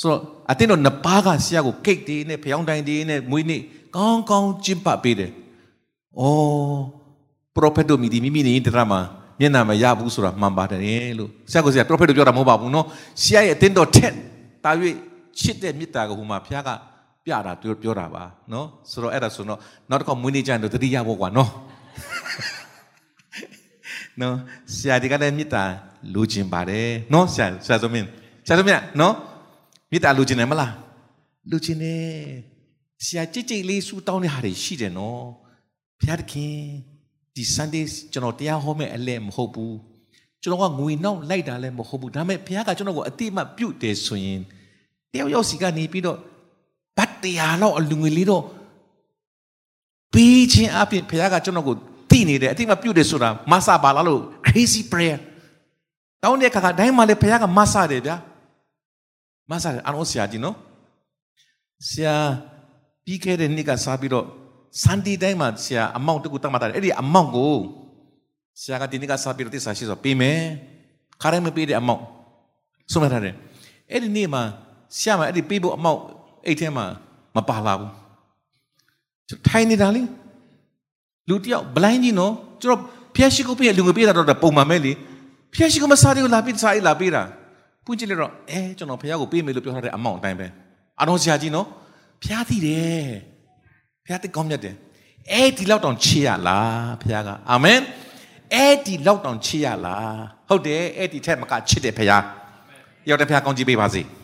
ဆိုတော့အတင်းတော့နှစ်ပါးကဆရာကိုကိတ်တေးနဲ့ဖျောင်းတိုင်တေးနဲ့မွေးနေ့ ကောင်းကောင်းကျင့်ပပေးတယ်။အော်ပရိုဖက်တို့မိဒီမိမိနေတဲ့မှာမျက်နှာမရဘူးဆိုတာမှန်ပါတယ်လို့ဆရာကဆရာပရိုဖက်တို့ပြောတာမဟုတ်ပါဘူးနော်ဆရာရဲ့အတင်းတော်ထက်တာ၍ချစ်တဲ့မေတ္တာကိုဟိုမှာဘုရားကပြတာပြောပြောတာပါနော်ဆိုတော့အဲ့ဒါဆိုတော့နောက်တစ်ခါမွေးနေ့ကျရင်တော့တတိယဘောကွာနော်နော်ဆရာဒီကလည်းမေတ္တာလိုချင်ပါတယ်နော်ဆရာဆရာသမင်းဆရာသမင်းနော်မေတ္တာလိုချင်တယ်မလားလိုချင်တယ် ဆရာကြိတ်ကြိတ်လေးဆူတောင်းတဲ့ဟာတွေရှိတယ်နော်ဘုရားသခင်ဒီ Sunday ကျွန်တော်တရားဟောမဲ့အလဲမဟုတ်ဘူးကျွန်တော်ကငွေနောက်လိုက်တာလည်းမဟုတ်ဘူးဒါပေမဲ့ဘုရားကကျွန်တော်ကိုအတိအမှပြုတ်တယ်ဆိုရင်တယောက်ယောက်စီကနေပြီးတော့ဘတ်တရားလောက်အလူငွေလေးတော့ပေးခြင်းအပြင်ဘုရားကကျွန်တော်ကိုတည်နေတယ်အတိအမှပြုတ်တယ်ဆိုတာမဆာပါလားလို့ crazy prayer တောင်းတဲ့ခါကတိုင်းမှာလည်းဘုရားကမဆာတယ်ဗျာမဆာတယ်အနောဆရာကြီးနော်ဆရာ ပြီးခဲ့တဲ့နေ့ကစားပြီးတော့စန်ဒီတိုင်းမှာဆရာအမောင့်တကူတတ်မှတ်တယ်အဲ့ဒီအမောင့်ကိုဆရာကဒီနေ့ကစားပြီးတော့တစ္ဆာရှိဆိုပေးမယ်ခါတိုင်းမပေးတဲ့အမောင့်ဆုံးမထားတယ်အဲ့ဒီနေ့မှာဆရာမအဲ့ဒီပေးဖို့အမောင့်အိတ်ထဲမှာမပါလာဘူးထိုင်နေတာလေလူတယောက်ဘလိုင်းကြီးနော်ကျွန်တော်ဖျက်ရှိကိုပေးလူငွေပေးတာတော့ပုံမှန်ပဲလေဖျက်ရှိကိုမစားသေးဘူးလာပြီးစားအိတ်လာပေးတာပွင့်ကြည့်လိုက်တော့အဲကျွန်တော်ဖျားကိုပေးမယ်လို့ပြောထားတဲ့အမောင့်အတိုင်းပဲအတော်ဆရာကြီးနော် ဖျားသိတယ်ဖျားသိကောင်းမြတ်တယ်အဲ့ဒီလောက်တောင်ချေရလားဖျားကအာမင်အဲ့ဒီလောက်တောင်ချေရလားဟုတ်တယ်အဲ့ဒီထက်မကချစ်တယ်ဖျားရောက်တဲ့ဖျားကောင်းကြီးပေးပါစေ။